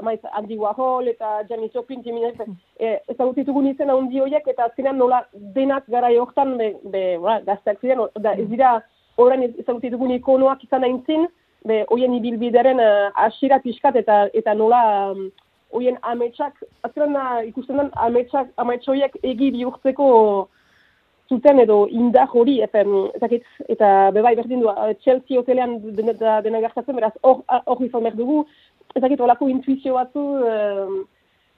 maiz, Andy Warhol eta Janis Joplin, Jimmy Hendrix, e, ezagut ditugun izen handi horiek, eta azkenan nola denak gara hortan be, be, ba, gazteak ziren, da, ez dira orain ezagut ditugun ikonoak izan aintzin, be, hoien ibilbideren uh, asira pixkat eta, eta nola um, hoien ametsak, azkenan da, ikusten den ametsak, amets horiek egi bihurtzeko zuten edo indar hori, efen, ezakit, eta bebai berdin du, Chelsea hotelean dena, dena gertatzen, beraz, hor hor izan behar dugu, ezakit, olako intuizio batzu, eh,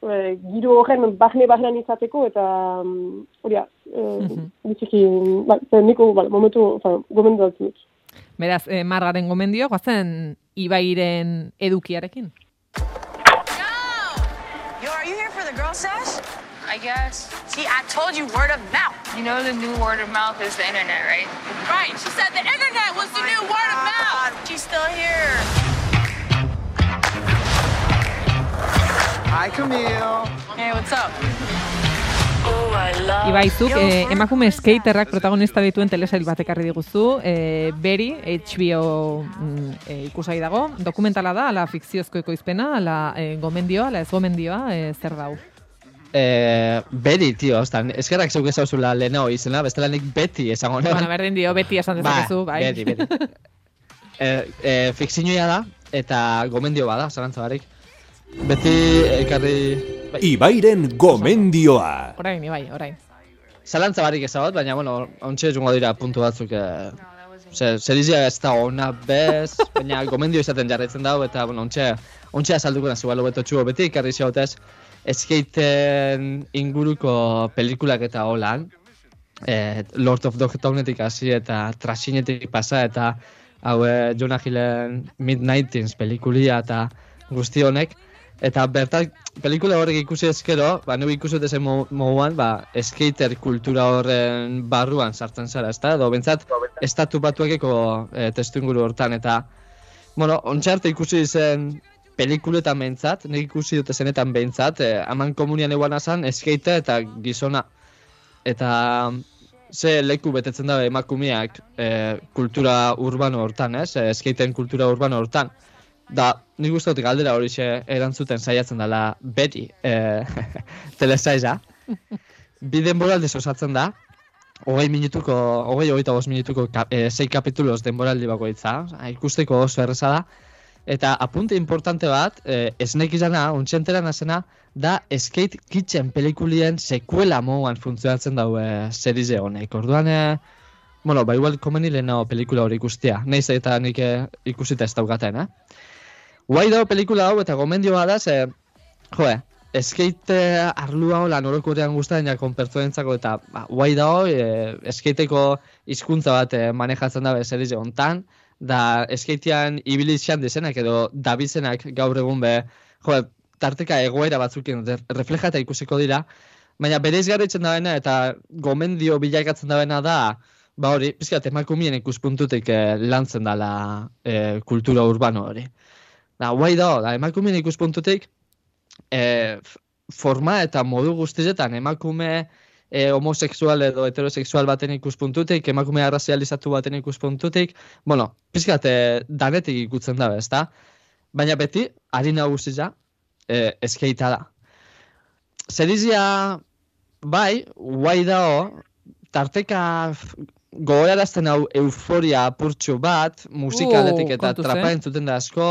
eh, giro horren barne-barnean izateko, eta mm, hori, eh, bitxiki, ba, ze niko, ba, momentu, gomendu. Beraz, eh, margaren gomendio, guazen Ibairen edukiarekin. Yo, are you here for the girl sesh? I guess. See, I told you word of mouth. You know the new word of mouth is the internet, right? Right. She said the internet was the new word of mouth. She's still here. Hi, Camille. Hey, what's up? Ibaizuk, eh, emakume skaterrak protagonista dituen telesail bat ekarri diguzu, eh, Beri, HBO mm, eh, ikusai dago, dokumentala da, ala fikziozko ekoizpena, ala eh, gomendioa, ala ez gomendioa, eh, zer dau. Eh, beri, tio, ostan, eskerrak zeuk ezauzula lehenago izena, bestela nik beti esango nuen. Bueno, berdin dio, beti esan dezakezu, bai. Beti, beti. <laughs> eh, eh, fikzinoia da, eta gomendio bada, zarantza barik. Beti ekarri... Bai, Ibairen gomendioa. Orain, Ibai, orain. zalantza barik ezagot, baina, bueno, ontxe jungo dira puntu batzuk, eh, Ze, serizia ez da ona bez, baina gomendio izaten jarraitzen dago, eta, bueno, ontxe, ontxe azalduko nazu, balo beto txugo beti, ikarri xautez, skaten inguruko pelikulak eta holan, eh, Lord of Dogtownetik hasi eta Trashinetik pasa eta hau eh, Jonah Hillen Mid-19s pelikulia eta guzti honek. Eta bertan, pelikula horrek ikusi ezkero, ba, nu ikusi dut ezen mo- moduan, ba, skater kultura horren barruan sartzen zara, ezta? Edo, bentsat, estatu batuekeko e, testu inguru hortan, eta, bueno, ontxarte ikusi zen pelikuletan behintzat, nik ikusi dute zenetan behintzat, e, aman komunian eguan azan, skate eta gizona. Eta ze leku betetzen dabe emakumeak e, kultura urbano hortan, ez? E, skaten kultura urbano hortan. Da, nik uste galdera hori erantzuten saiatzen dela beti e, <laughs> telesaiza. Bi denboraldi osatzen da, hogei minutuko, hogei hogeita bost minutuko ka, e, sei kapitulos denboraldi bakoitza, ikusteko oso erreza da. Eta apunte importante bat, e, esnek izana, untxentera nazena, da Skate Kitchen pelikulien sekuela moduan funtzionatzen dau e, serize honek. Orduan, e, bueno, ba igual komeni lehenago pelikula hori ikustea. Naiz eta nik e, ikusita ez daugaten, eh? Guai dago pelikula hau eta gomendio bada, ze, joe, skate arlua hola norokorean guztaren jakon pertsonentzako eta ba, guai dago, e, skateko hizkuntza bat e, manejatzen dabe serize hontan, da skatean ibilitzean desenak edo dabizenak gaur egun be, jo, tarteka egoera batzukin re- reflejata ikusiko dira, baina berez garritzen dabeena eta gomendio bilakatzen dabeena da, ba hori, pizkat emakumien ikuspuntutik eh, lantzen dala eh, kultura urbano hori. Da, guai da, da emakumien ikuspuntutik, eh, forma eta modu guztietan emakume e, homosexual edo heterosexual baten ikuspuntutik, emakume arrazializatu baten ikuspuntutik, bueno, pizkat e, danetik ikutzen dabe, ezta? Baina beti, ari nagusia, e, eskeita da. Zerizia, bai, guai dao, tarteka gogorarazten hau euforia apurtxu bat, musikaletik Uh, eta kontuz, trapa entzuten da asko,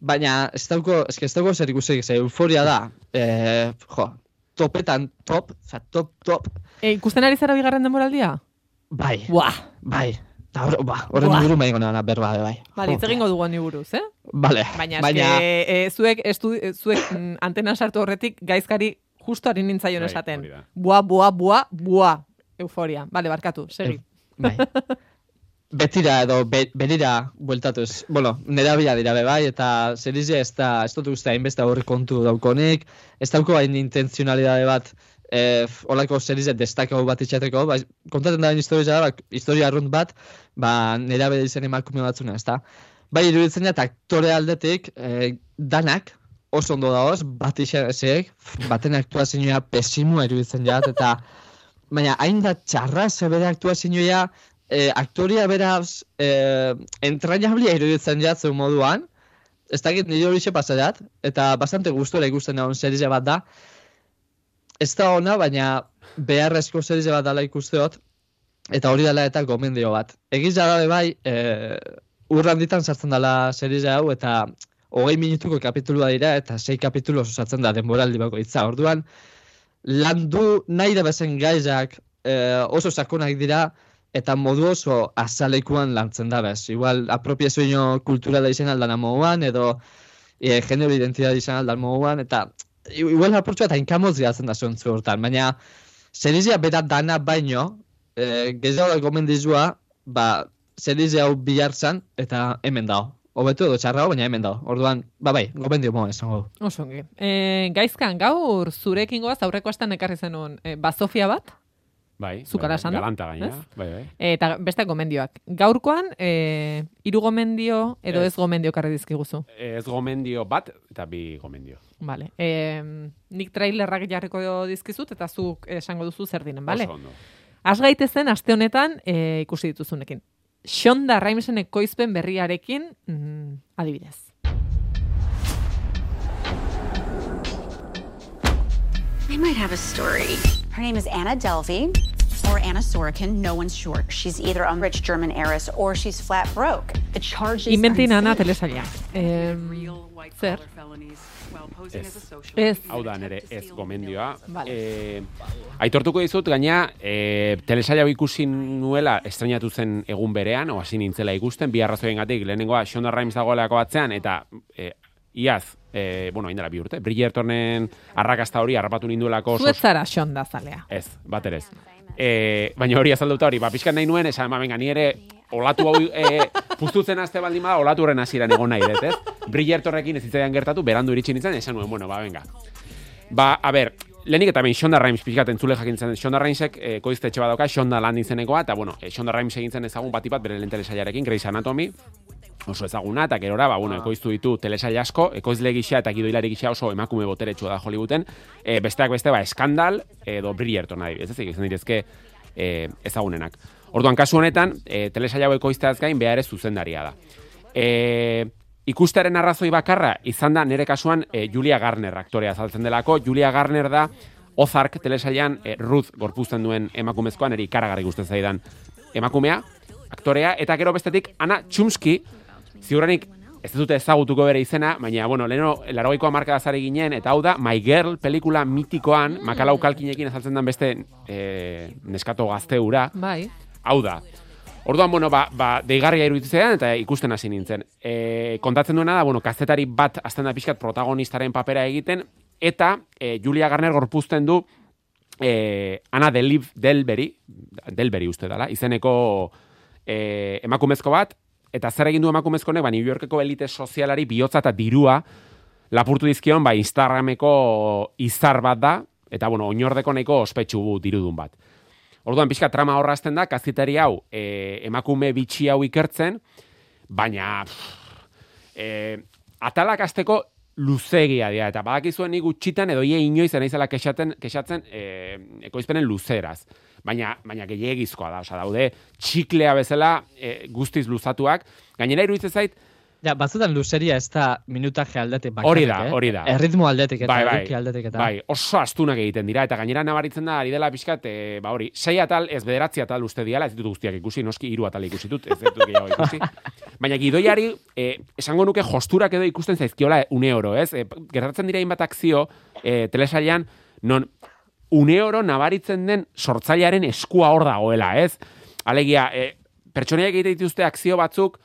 baina ez dauko, ez ez dauko zer ikusi, ze euforia da, e, jo, topetan top, oza, top, top, E, ikusten ari zara bigarren denboraldia? bai, Buah! bai, eta hor, ba, horren inguru maiko nana berba, bai. Bale, hitz egingo dugu buruz, eh? Vale, Baina, baina, eske, e, zuek, estu, zuek mm, antena sartu horretik gaizkari justo ari nintzaion Bai, esaten. da. Bua, bua, bua, bua. Euforia. Bale, barkatu, segi. bai. <laughs> Betira edo be, berira bueltatuz. Bueno, nera bila dira be bai, eta zerizia ez da, ez dut uste hainbeste horri kontu daukonik, ez dauko hain intenzionalidade bat, eh, f- holako zerizia destakau bat itxateko, bai, kontaten da historia da, ba, historia arrunt bat, ba, nera bera izen emakume batzuna, ez da. Bai, iruditzen da, aktore aldetik, eh, danak, oso ondo daoz, bat izek, baten aktuazioa pesimua iruditzen jat, eta baina hain da txarra ze bere aktuazioa eh, aktoria beraz eh, entrañablia iruditzen jatzu moduan, ez dakit nire hori pasadat, eta bastante gustora ikusten egon serize bat da. Ez da ona, baina beharrezko serize bat dala ikusteot, eta hori dela eta gomendio bat. Egiz da be bai, e, urranditan sartzen dela serize hau, eta hogei minutuko kapitulua dira, eta sei kapitulu osatzen da denboraldi bakoitza. Orduan, landu nahi da bezen gaizak e, oso sakonak dira, eta modu oso azalekuan lantzen da bez. Igual, apropiazio kulturala izan aldan amoguan, edo e, genero identidad izan aldan moduan, eta igual apurtxua eta inkamoz gehatzen da zontzu hortan, baina serizia bera dana baino, e, gehiago gomendizua, ba, serizia hau bihartzan, eta hemen dao. Hobetu edo txarrago, baina hemen dao. Orduan, ba bai, gomendio moa esango. du. Oso ongi. E, gaizkan, gaur zurekin goaz, aurreko astan ekarri zenuen, e, bazofia bat, Bai, Zukara bai, da, Galanta gaina, bai, bai. eta beste gomendioak. Gaurkoan, e, hiru gomendio edo Ez. ez gomendio karri dizkiguzu. Ez gomendio bat, eta bi gomendio. Vale. E, nik trailerrak jarriko dizkizut, eta zuk esango duzu zer dinen, bale? Oso ondo. Az gaitezen aste honetan e, ikusi dituzunekin. Shonda Rhimesen ekoizpen berriarekin, mm, adibidez. I might have a story. Her name is Anna Delvey, or Anna Sorokin. No one's sure. She's either a rich German heiress or she's flat broke. The charges Inventin insane. telesaila. E, zer? Ez. Ez. Hau da nere ez gomendioa. Vale. Eh, aitortuko dizut, gaina, e, telesaila ikusi nuela estrenatu zen egun berean, o hasi nintzela ikusten, bi arrazoien gatik, lehenengoa Shonda Rhimes dagoelako batzean, eta e, iaz, e, bueno, hain dela bi urte, Bridgertonen arrakasta hori harrapatu ninduelako Zuetzara Shonda zalea. Ez, bat ere ez. E, baina hori azalduta hori, ba, pixkan nahi nuen, esan, ba, venga, ni ere olatu hau e, puztutzen azte baldin bada, olatu horren hasieran egon nahi dut, ez? Bridgertorrekin ez zitzaidan gertatu, berandu iritsi nintzen, esan nuen, bueno, ba, venga. Ba, a ber, lehenik eta behin Shonda Rhimes pixkat entzule jakin zen, Shonda Rhimesek e, koizte etxe badauka, Shonda Land izenekoa, eta bueno, e, Shonda Rhimes egin zen ezagun bati bat bere lehen telesailarekin, Grey's Anatomy, oso ezaguna, eta gerora, ba, bueno, ekoiztu ditu telesail asko, ekoizle gisa eta gidoilari gisa oso emakume boteretsua da Hollywooden, e, besteak beste, ba, Skandal edo Bridgerton adibidez, ez izan direzke e, ezagunenak. Orduan, kasu honetan, e, telesail hau ekoizteaz gain, behar ez zuzendaria da. E, ikusteren arrazoi bakarra, izan da nire kasuan e, Julia Garner aktorea azaltzen delako. Julia Garner da Ozark telesailan e, Ruth gorpuzten duen emakumezkoan, eri ikaragarri gusten zaidan emakumea, aktorea, eta gero bestetik Ana Chumsky, ziurrenik ez dute ezagutuko bere izena, baina, bueno, leheno, larogeiko amarka azare ginen, eta hau da, My Girl pelikula mitikoan, makalau kalkinekin azaltzen den beste e, neskato gazteura, Bai. hau da. Orduan, bueno, ba, ba deigarria iruditzen eta ikusten hasi nintzen. E, kontatzen duena da, bueno, kazetari bat azten da pixkat protagonistaren papera egiten, eta e, Julia Garner gorpuzten du e, Ana Del Delberi, Delberi uste dela, izeneko e, emakumezko bat, eta zer egin du emakumezko honek, ba, New Yorkeko elite sozialari bihotza eta dirua lapurtu dizkion, ba, Instagrameko izar bat da, eta, bueno, oinordeko nahiko ospetsu dirudun bat. Orduan pixka trama horrazten da, kazitari hau e, emakume bitxi hau ikertzen, baina pff, e, atalak azteko luzegia dira, eta badakizuen nik gutxitan edo ie inoiz naizela kexatzen, kexatzen e, ekoizpenen luzeraz. Baina, baina gehiagizkoa da, osea daude txiklea bezala e, guztiz luzatuak. Gainera iruditzen zait, Ja, batzutan luzeria ez da minutaje aldetik bakarrik, Hori da, eh? hori da. Erritmo aldetik eta bai, bai, aldetik eta. bai, oso astunak egiten dira, eta gainera nabaritzen da, ari dela pixkat, e, ba hori, sei atal, ez bederatzi atal uste diala, ez ditut guztiak ikusi, noski hiru atal ikusi dut, ez ditut gehiago ikusi. <laughs> Baina gidoiari, e, esango nuke josturak edo ikusten zaizkiola une oro, ez? E, gertatzen dira hainbat akzio, e, telesailan, non une oro nabaritzen den sortzailearen eskua hor dagoela, ez? Alegia, e, pertsonaiak egite dituzte akzio batzuk,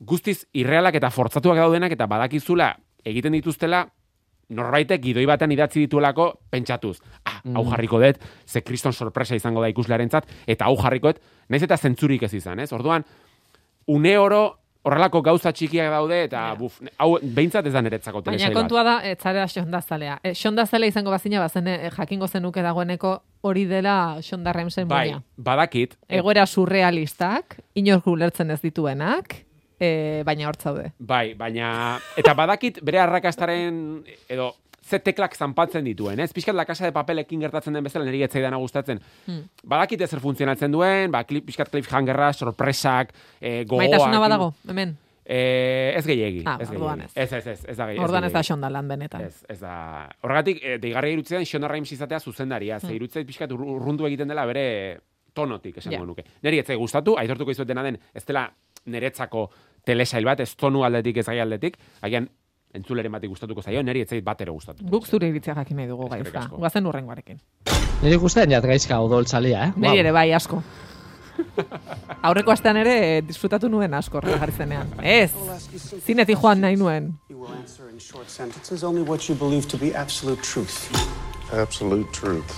guztiz irrealak eta fortzatuak daudenak eta badakizula egiten dituztela norbaitek gidoi batean idatzi dituelako pentsatuz. Ah, hau Mm. jarriko dut, ze kriston sorpresa izango da ikuslearentzat eta hau jarriko dut, naiz eta zentzurik ez izan, ez? Orduan, une oro horrelako gauza txikiak daude eta buf, hau behintzat ez da niretzako Baina telesail bat. kontua da, ez zara Shonda zalea. E, Shonda zalea izango bazina, bazen e, jakingo zenuke dagoeneko hori dela Shonda Rhimesen Bai, badakit. Egoera surrealistak, inork ulertzen ez dituenak, e, baina hor zaude. Bai, baina... Eta badakit bere arrakastaren, edo, ze teklak zanpatzen dituen, ez? Piskat la casa de papelekin gertatzen den bezala niri etzaidana gustatzen. Hmm. Badakit ezer funtzionatzen duen, ba, klip, piskat cliffhangerra, sorpresak, e, gogoak. Maitasuna badago, hemen. Eh, ez gehiegi. Ah, ez orduan ez. Ez, ez, ez, ez da gehiegi. Orduan ez da xondalan benetan. Ez, ez da. Horregatik, e, deigarria irutzean Shonda Rhimes izatea zuzendaria. Ze Hmm. irutzeit pixkat ur- urrundu egiten dela bere tonotik, esango Ja. nuke. Neri ez gustatu, aitortuko izuet dena den, ez dela niretzako telesail bat, ez tonu aldetik, ez gai aldetik, agian entzuleren batik gustatuko zaio, neri ez zait bat ere gustatu. Guk zure iritzia jakin nahi dugu gaizka. Guazen urrengoarekin. Niri guztien jat gaizka odoltzalia, eh? Neri ere bai asko. <laughs> Aurreko astean ere eh, disfrutatu nuen asko horrela jarri zenean. Ez, zinetik joan nahi nuen. Absolute truth.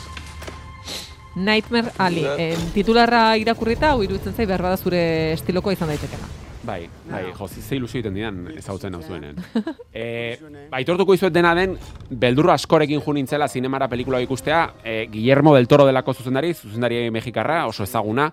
Nightmare Ali. Eh, titularra irakurrita, hau iruditzen zai behar bada zure estiloko izan daitekela. Bai, bai, jo, ze ilusio egiten didan ezagutzen hau zuenen. e, aitortuko izuet dena den, beldurra askorekin jo nintzela zinemara pelikula ikustea, e, Guillermo del Toro delako zuzendari, zuzendari mexikarra, oso ezaguna,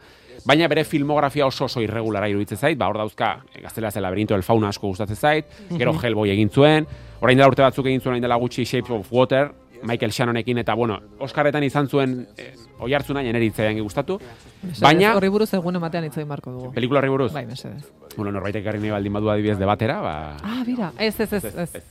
baina bere filmografia oso oso irregulara iruditzen zait, ba hor dauzka, e, gaztela ze laberinto del fauna asko gustatzen zait, gero Mhm. Hellboy egin zuen, orain dela urte batzuk egin zuen, orain dela gutxi Shape of Water, Michael Shannonekin eta bueno, Oscarretan izan zuen e, oi hartzuna jeneritzaian gustatu. Mesedez, Baina Horri buruz egun ematean hitz egin barko dugu. pelikula horri buruz. Bai, mesedez. Bueno, norbaitek ekarri nahi baldin badu adibidez debatera, ba Ah, bira. Ez, ez, ez, ez.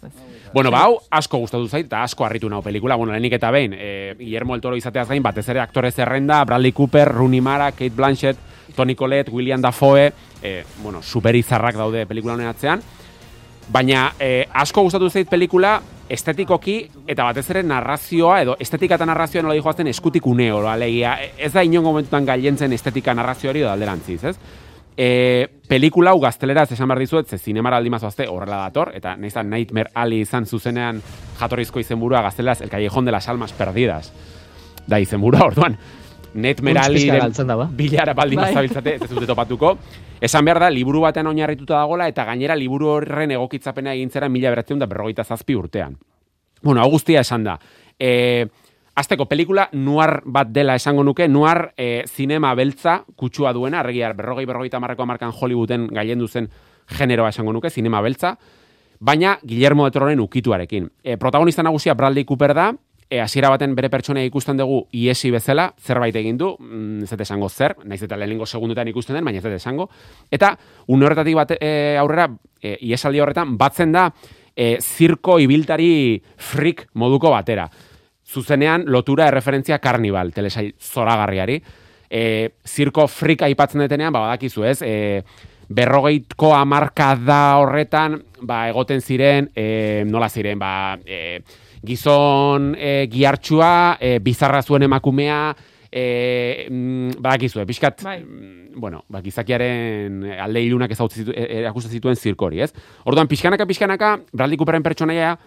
Bueno, ba, hau asko gustatu zait eta asko harritu nau pelikula. Bueno, lehenik eta behin, e, Guillermo del Toro izateaz gain, batez ere aktore zerrenda, Bradley Cooper, Rooney Mara, Kate Blanchett, Toni Collette, William Dafoe, e, bueno, superizarrak daude pelikula honen atzean. Baina e, asko gustatu zait pelikula estetikoki eta batez ere narrazioa edo estetika eta narrazioa nola dijoazten eskutik une oro, alegia. E, Ez da inongo momentutan gailentzen estetika narrazio hori alderantziz, ez? E, pelikula hau gazteleraz esan behar dizuet, ze zinemara aldi mazoazte horrela dator, eta nahiz da Nightmare Ali izan zuzenean jatorrizko izenburua gazteleraz, el callejón de las almas perdidas. Da izenburua, orduan. Galtzen da, ba? bilara baldin Bai. bazabiltzate, ez dute topatuko. Esan behar da, liburu batean oinarrituta dagola, eta gainera liburu horren egokitzapena egintzera mila beratzen da berrogeita zazpi urtean. Bueno, hau guztia esan da. E, azteko pelikula nuar bat dela esango nuke, nuar e, zinema beltza kutsua duena, arregia berrogei berrogeita marreko markan Hollywooden gailendu zen generoa esango nuke, zinema beltza, baina Guillermo de Tororen ukituarekin. E, protagonista nagusia Bradley Cooper da, e, hasiera baten bere pertsonea ikusten dugu iesi bezala, zerbait egin du, mm, ez dut esango zer, naiz eta lehenengo segundutan ikusten den, baina ez dut esango. Eta une horretatik bat, e, aurrera, e, iesaldi horretan, batzen da, e, zirko ibiltari freak moduko batera. Zuzenean lotura erreferentzia karnibal, telesail zoragarriari. E, zirko freak aipatzen detenean, ba, badakizu ez, e, berrogeitko amarkada horretan, ba, egoten ziren, e, nola ziren, ba, e, gizon e, giartxua, e, bizarra zuen emakumea, e, mm, badakizue, pixkat, mm, bueno, ba, gizakiaren alde ilunak ezautzi zitu, e- erakusten zituen zirkori, ez? Orduan, pixkanaka, pixkanaka, Bradley Cooperen pertsonaia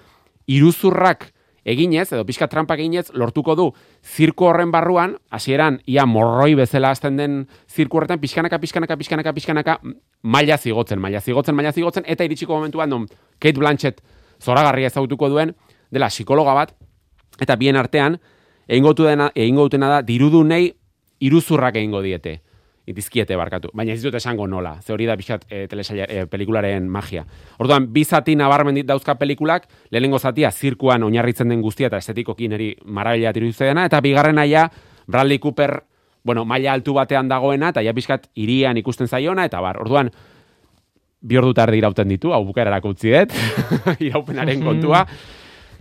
iruzurrak eginez, edo pixka trampak eginez, lortuko du zirku horren barruan, hasieran ia morroi bezala hasten den zirku horretan, pixkanaka, pixkanaka, pixkanaka, pixkanaka, maila zigotzen, maila zigotzen, maila zigotzen, eta iritsiko momentuan, non Kate Blanchett zoragarria ezagutuko duen, dela psikologa bat, eta bien artean, egingo dena, egingo dutena da, dirudunei iruzurrak egingo diete. Itizkiete barkatu. Baina ez dut esango nola. Ze hori da pixat e, telesaila, e, pelikularen magia. Orduan, bi zati nabarmen dauzka pelikulak, lehenengo zatia zirkuan oinarritzen den guztia eta estetikoki niri marabila dena, eta bigarren aia, Bradley Cooper, bueno, maila altu batean dagoena, eta ja pixkat irian ikusten zaiona, eta bar, orduan, bi ordu tardi irauten ditu, hau bukaerarako utzi dut, <laughs> iraupenaren kontua.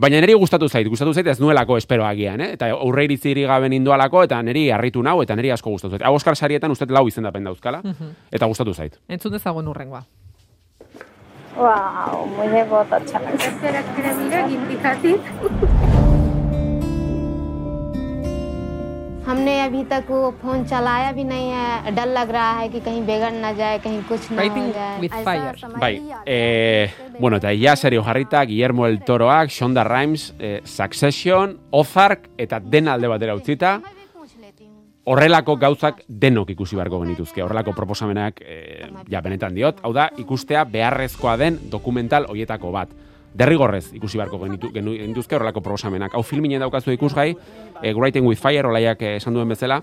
Baina neri gustatu zait, gustatu zait ez nuelako espero agian, eh? Eta aurre iritzirik gabe nindualako, eta neri harritu nau, eta neri asko gustatu zait. Hau Oskar Sarietan ustet lau izendapen dauzkala, mm -hmm. eta gustatu zait. Entzun dezagoen urrengoa. Wow, muñeko tatxak. Zerak kremira, gintikatik. हमने अभी तक वो फोन चलाया भी नहीं है डर लग रहा है कि कहीं बिगड़ ना जाए कहीं कुछ ना हो Fighting जाए with ऐसा fire. समझ Bai, e, bueno, eta ia serio jarrita, Guillermo el Toroak, Shonda Rhimes, e, Succession, Ozark, eta dena alde batera utzita, horrelako gauzak denok ikusi beharko genituzke, horrelako proposamenak, e, ja, benetan diot, hau da, ikustea beharrezkoa den dokumental hoietako bat. Derrigorrez ikusi beharko genitu, genu- genituzke horrelako proposamenak. Hau filminen daukazu ikusgai, e, Writing with Fire, olaiak eh, esan duen bezala,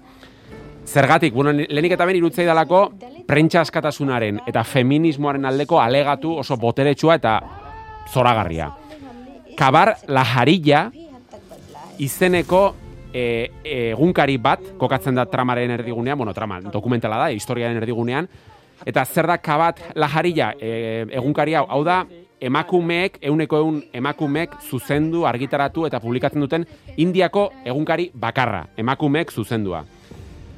Zergatik, bueno, lehenik eta ben irutzei dalako, prentsa askatasunaren eta feminismoaren aldeko alegatu oso boteretsua eta zoragarria. Kabar la jarilla izeneko e, egunkari bat, kokatzen da tramaren erdigunean, bueno, trama, dokumentala da, historiaren erdigunean, Eta zer da kabat lajarilla e, egunkari hau, hau da, emakumeek, euneko eun emakumeek zuzendu, argitaratu eta publikatzen duten Indiako egunkari bakarra, emakumeek zuzendua.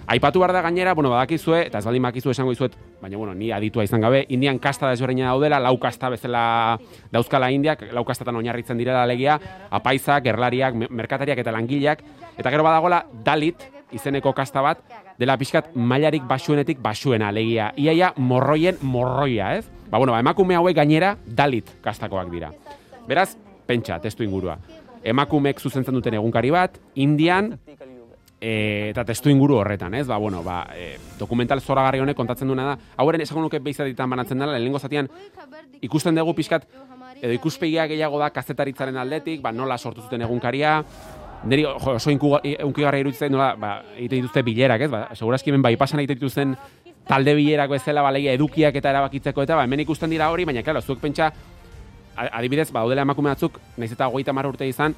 Aipatu behar da gainera, bueno, badakizue, eta ez baldin bakizue esango dizuet, baina, bueno, ni aditua izan gabe, Indian kasta desberdina daudela, lau kasta bezala dauzkala Indiak, lau kastatan oinarritzen direla alegia, apaizak, gerlariak, me- merkatariak eta langileak, eta gero badagola Dalit, izeneko kasta bat, dela pixkat mailarik basuenetik basuena alegia. Iaia morroien morroia, ez? Ba, bueno, ba, emakume hauek gainera Dalit kastakoak dira. Beraz, pentsa, testu ingurua. Emakumeek zuzentzen duten egunkari bat, Indian, e, eta testu inguru horretan, ez? Ba, bueno, ba, e, dokumental zoragarri honek kontatzen duena da, hauren esango nuke beizatitan banatzen dela, lehenengo zatian ikusten dugu pixkat, edo ikuspegia gehiago da kazetaritzaren aldetik, ba, nola sortu zuten egunkaria, niri jo, oso unkigarria iruditzen nola, ba, egiten dituzte bilerak, ez? Ba, segurazki hemen bai pasan egiten dituzten talde bilerako bezala baleia edukiak eta erabakitzeko eta ba, hemen ikusten dira hori, baina claro, zuek pentsa adibidez, ba, daudela emakume batzuk, naiz eta hogeita hamar urte izan,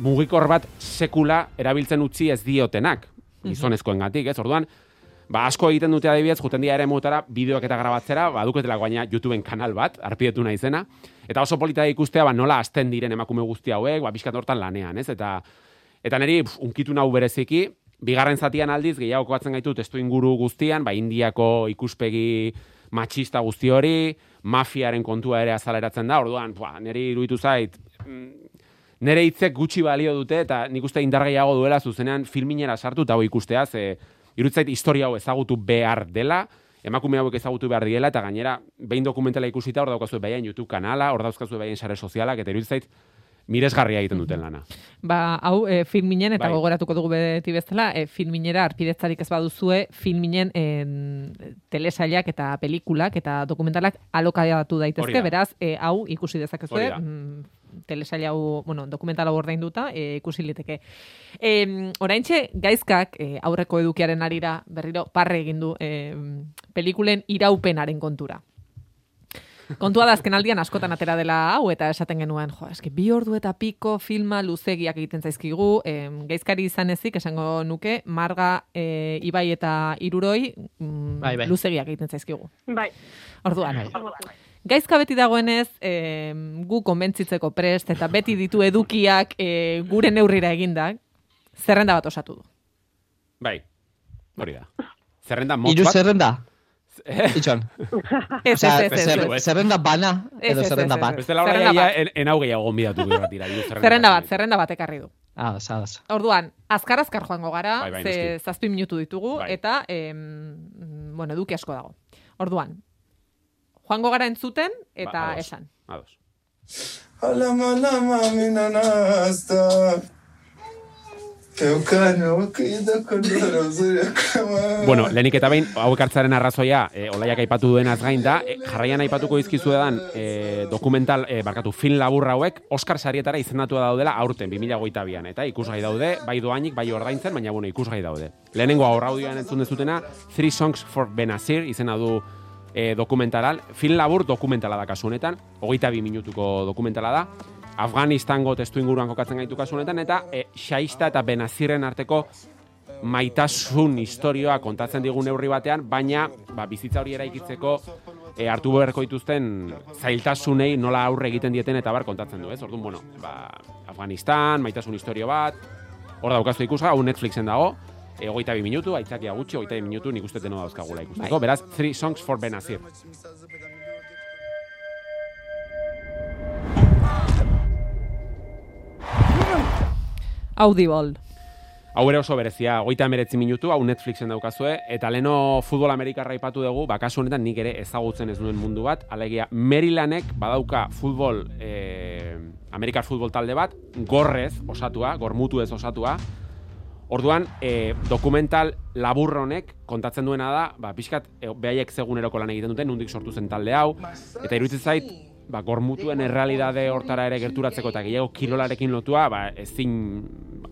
mugikor bat sekula erabiltzen utzi ez diotenak, gizonezkoengatik, ez? Orduan, ba, asko egiten dute adibidez, juten dira ere motara, bideoak eta grabatzera, ba, duketela gaina YouTubeen kanal bat, arpidetu naizena, eta oso polita ikustea, ba, nola hasten diren emakume guzti hauek, ba, bizkat hortan lanean, ez? Eta, eta niri, pf, unkitu nau bereziki, bigarren zatian aldiz, gehiago koatzen gaitu testu inguru guztian, ba, indiako ikuspegi matxista guzti hori, mafiaren kontua ere azaleratzen da, orduan, ba, niri iruditu zait, mm, nire hitzek gutxi balio dute eta nik uste indar duela zuzenean filminera sartu eta hau ikustea, ze iruditzait historia hau ezagutu behar dela, emakume hauek ezagutu behar diela eta gainera behin dokumentala ikusita hor daukazue behaien YouTube kanala, hor dauzkazue behaien sare sozialak eta iruditzait miresgarria egiten duten lana. Ba, hau e, filminen, eta Bai. gogoratuko dugu beti bezala, e, filminera arpidetzarik ez baduzue, filminen en, telesailak eta pelikulak eta dokumentalak alokaiatu Hori daitezke, da. beraz, e, hau ikusi dezakezue, mm, hau, bueno, dokumental hau ordainduta, e, ikusi liteke. E, oraintxe, gaizkak, e, aurreko edukiaren arira berriro parre egin du e, pelikulen iraupenaren kontura. Kontua da azken aldian askotan atera dela hau eta esaten genuen, jo, eske bi ordu eta piko filma luzegiak egiten zaizkigu, em, gaizkari izan ezik esango nuke Marga e, Ibai eta Iruroi mm, Bai, bai. luzegiak egiten zaizkigu. Bai. Orduan, gaizka beti dagoenez, em, gu konbentzitzeko prest eta beti ditu edukiak e, gure neurrira egindak, zerrenda bat osatu du. Bai, hori da. Zerrenda motz Iru bat. zerrenda. <laughs> Itxon. Ez, Osea, ez, ez, ez, zer- ez. Zerrenda bana edo zerrenda bat. ez. Bestela ja, bat. en, en hau gehiago gonbidatu irratira. diru Zerrenda bat, zerrenda bat ekarri du. Ah, sadaz. Orduan, azkar-azkar joango gara, Bai, bai, ze zazpi minutu ditugu, Bai. eta, em, bueno, eduki asko dago. Orduan, joango gara entzuten, eta Ba, ados. esan. Ados. Alama, alama, mina Bueno, lehenik eta behin, hauek hartzaren arrazoia, e, olaiak aipatu duenaz gain da, e, jarraian aipatuko dizkizuedan e, dokumental, e, barkatu, film labur hauek, Oscar sarietara izendatua daudela aurten, 2022an, eta ikusgai daude, bai doainik, bai ordaintzen, baina bueno, ikusgai daude. Lehenengo aurraudioan entzun dezutena, Three Songs for Benazir, izena du e, dokumentalal, film labur dokumentala da kasu honetan, hogeita bi minutuko dokumentala da, Afganistango testu inguruan kokatzen gaitu kasu honetan, eta e, Shaista eta Benazirren arteko maitasun historioa kontatzen digun neurri batean, baina ba, bizitza hori eraikitzeko e, hartu beharko dituzten zailtasunei nola aurre egiten dieten eta bar kontatzen du, ez? Orduan, bueno, ba, Afganistan, maitasun historio bat, hor daukazu ikusga, hau Netflixen dago, e, hogeita bi minutu, aitzakia gutxi, hogeita bi minutu, nik uste deno dauzkagula ikusteko. Bai. Beraz, Three Songs for Benazir. Audible. Hau ere oso berezia, hogeita emeretzi minutu, hau Netflixen daukazue, eta leno futbol amerikarra aipatu dugu, bakasu honetan nik ere ezagutzen ez nuen mundu bat, alegia Marylandek badauka futbol, eh, Amerikar futbol talde bat, gorrez osatua, gormutu ez osatua, Orduan, e, dokumental labur honek kontatzen duena da, ba, pixkat, e, behaiek seguneroko lan egiten duten, nundik sortu zen talde hau, eta iruditzen zait, ba, gormutuen errealidade hortara ere gerturatzeko eta gehiago kirolarekin lotua, ba, ezin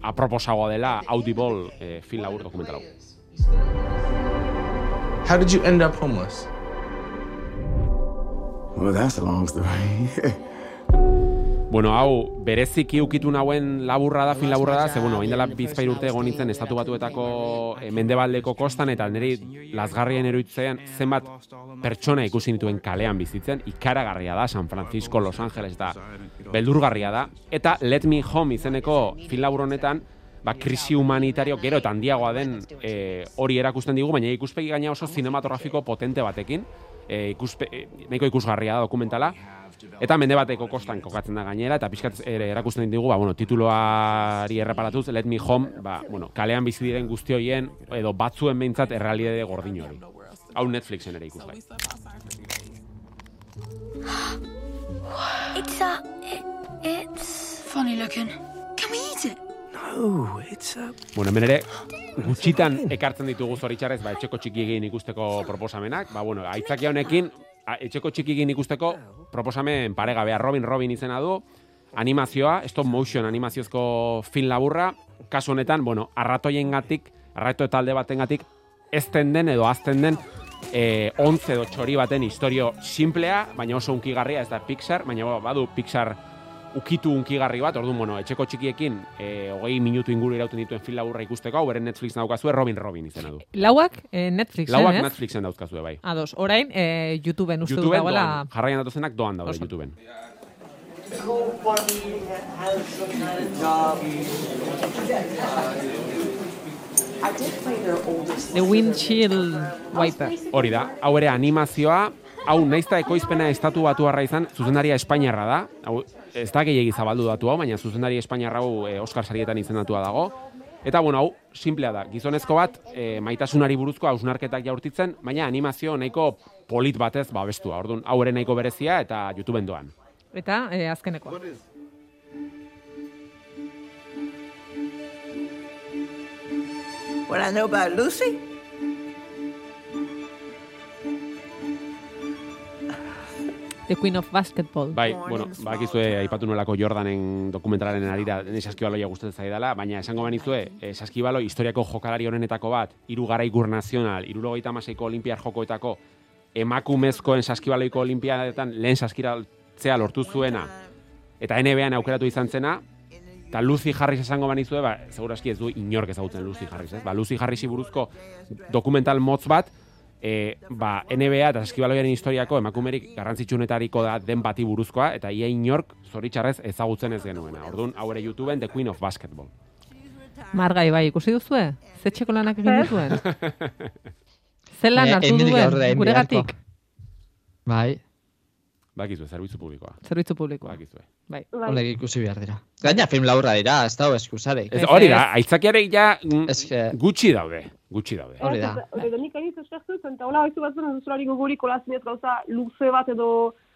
aproposagoa dela Audible e, film labur dokumental hau. How did you end up homeless? Well, that's a long story. <laughs> Bueno, hau, bereziki ukitu nauen laburra da, fin laburra da, ze, bueno, hain dela bizpair urte egon nintzen estatu batuetako eh, mendebaldeko kostan, eta niri lazgarrien eruitzean zenbat pertsona ikusi nituen kalean bizitzen, ikaragarria da, San Francisco, Los Angeles, eta beldurgarria da. Eta Let Me Home izeneko fin labur honetan, ba, krisi humanitario gero eta handiagoa den eh, hori erakusten digu, baina ikuspegi gaina oso zinematografiko potente batekin, e, ikuspe, e, nahiko ikusgarria da dokumentala, eta mende bateko kostan kokatzen da gainera, eta pixkat ere erakusten digu, ba, bueno, tituloari erreparatuz, Let Me Home, ba, bueno, kalean bizi diren guzti edo batzuen behintzat errealidade gordin hori. Hau Netflixen ere ikusgai. It's uh, it, it's funny looking. Can we eat it? No, it's a. Bueno, hemen ere, gutxitan ekartzen ditugu zoritxarrez, ba, etxeko txikigin ikusteko proposamenak. Ba, bueno, aitzakia honekin, a- etxeko txikigin ikusteko proposamen paregabea. Robin Robin izena du, animazioa, stop motion animaziozko film laburra, kasu honetan, bueno, arratoien gatik, arrato talde baten gatik, ezten den edo azten den, e, ontze edo txori baten historio simplea, baina oso unkigarria, ez da Pixar, baina ba, badu Pixar ukitu unkigarri bat, orduan, bueno, etxeko txikiekin, e, hogei minutu inguru irauten dituen film laburra ikusteko, hau beren Netflix daukazue, Robin Robin izena du. Lauak eh, Netflixen, Lauak ez? Netflixen dauzkazue, bai. Ados, orain, eh, YouTubeen uste dut YouTubeen dagoela... doan, jarraian datozenak doan daude Oso. YouTubeen. The Windshield Wiper. Hori da, hau ere animazioa, hau naizta ekoizpena estatu batu izan, zuzendaria Espainiarra da, hau ez da gehiagi zabaldu datu hau, baina zuzendari Espainiarra hau eh, Oscar sarietan izendatua dago. Eta bueno, hau simplea da, gizonezko bat eh, maitasunari buruzko hausnarketak jaurtitzen, baina animazio nahiko polit batez babestua. Orduan, hau ere nahiko berezia eta YouTubeen doan. Eta eh, azkenekoa. What I know about Lucy? The Queen of Basketball. Bai, bueno, bakizue aipatu nuelako Jordanen dokumentalaren arira saskibaloia gustatzen zaidala, baina esango banizue, eh, saskibalo historiako jokalari honenetako bat, hiru garaikur nazional, 76ko olimpiar jokoetako emakumezkoen saskibaloiko olimpiadetan lehen saskiratzea lortu zuena eta NBA-an aukeratu izan zena, eta Lucy Harris esango banizue, ba, seguraski ez du inork ezagutzen Lucy Harris, ez? Ba, Lucy Harrisi buruzko dokumental motz bat, e, ba, NBA eta saskibaloiaren historiako emakumerik garrantzitsunetariko da den bati buruzkoa, eta ia inork zoritxarrez ezagutzen ez genuena. Orduan, hau ere YouTubeen The Queen of Basketball. Margai, bai, ikusi duzue? Zetxeko lanak egin dituen? Zer lan Eh, hartu duen, guregatik? Bai, Bakizue, zerbitzu publikoa. Zerbitzu publikoa. Bakizue. Bai. honek ikusi behar dira. Gaina film laburra dira, ez dago eskusarek. Ez, hori da, aitzakiarek ja mm, Eske, gutxi daude, gutxi daude. Hori da. Eta nik hain eskertu, eta hola haizu batzen ez duzulari gogorik olazinez gauza luze bat edo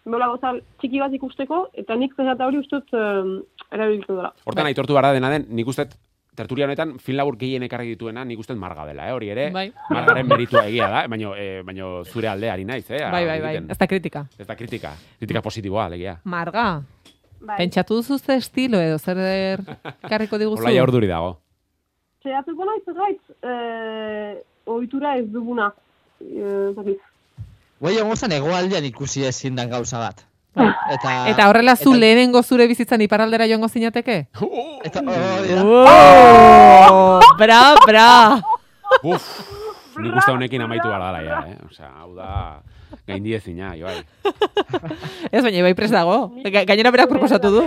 nola gauza txiki bat ikusteko, eta nik zehata hori ustut um, erabilitu dela. Hortan aitortu behar da dena den, nik uste tertulia honetan film labur gehien ekarri dituena nik uste marga dela, eh? hori ere, Bai. margaren meritua egia da, baino, eh, baino zure aldeari naiz, eh? Bai, bai, bai, ez da kritika. Ez da kritika, kritika positiboa, legia. Marga, Bai. pentsatu duzu ze estilo edo zer karriko diguzu? Hola urduri dago. Zehatuko naiz gaitz, eh, ohitura ez duguna. Eh. Guai egon zen egoaldean ikusi ezin dan gauza bat. Eta, Eta horrela zu lehenengo zure bizitzan iparraldera joango zinateke? Eta, da. Oh, bra, bra. Uf, nik uste honekin amaitu behar dala, ja, eh? Osea, hau da, gaindi ezina, Ibai. Ez baina bai prest dago. Ga- Gainera berak proposatu du.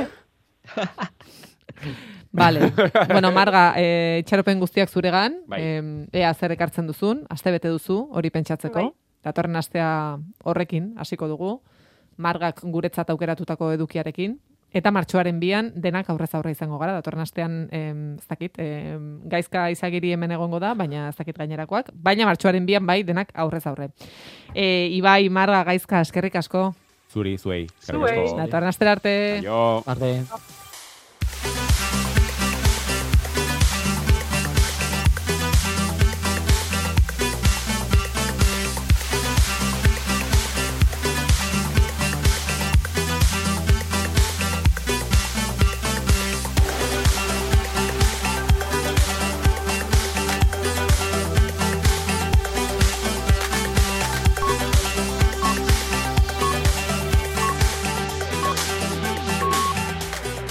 Vale. Bueno, Marga, eh, itxaropen guztiak zuregan, Bai. em, ea zer ekartzen duzun, aste bete duzu, hori pentsatzeko. Bai. Datorren astea horrekin hasiko dugu. Margak guretzat aukeratutako edukiarekin. Eta martxoaren bian denak aurrez aurre izango gara. Datorren astean, em, ez dakit, em, gaizka izagiri hemen egongo da, baina ez dakit gainerakoak. Baina martxoaren bian bai denak aurrez aurre. E, Ibai, Marga, gaizka, eskerrik asko. Zuri, zuei. Zuei. Datorren astera arte. Aio. Arde.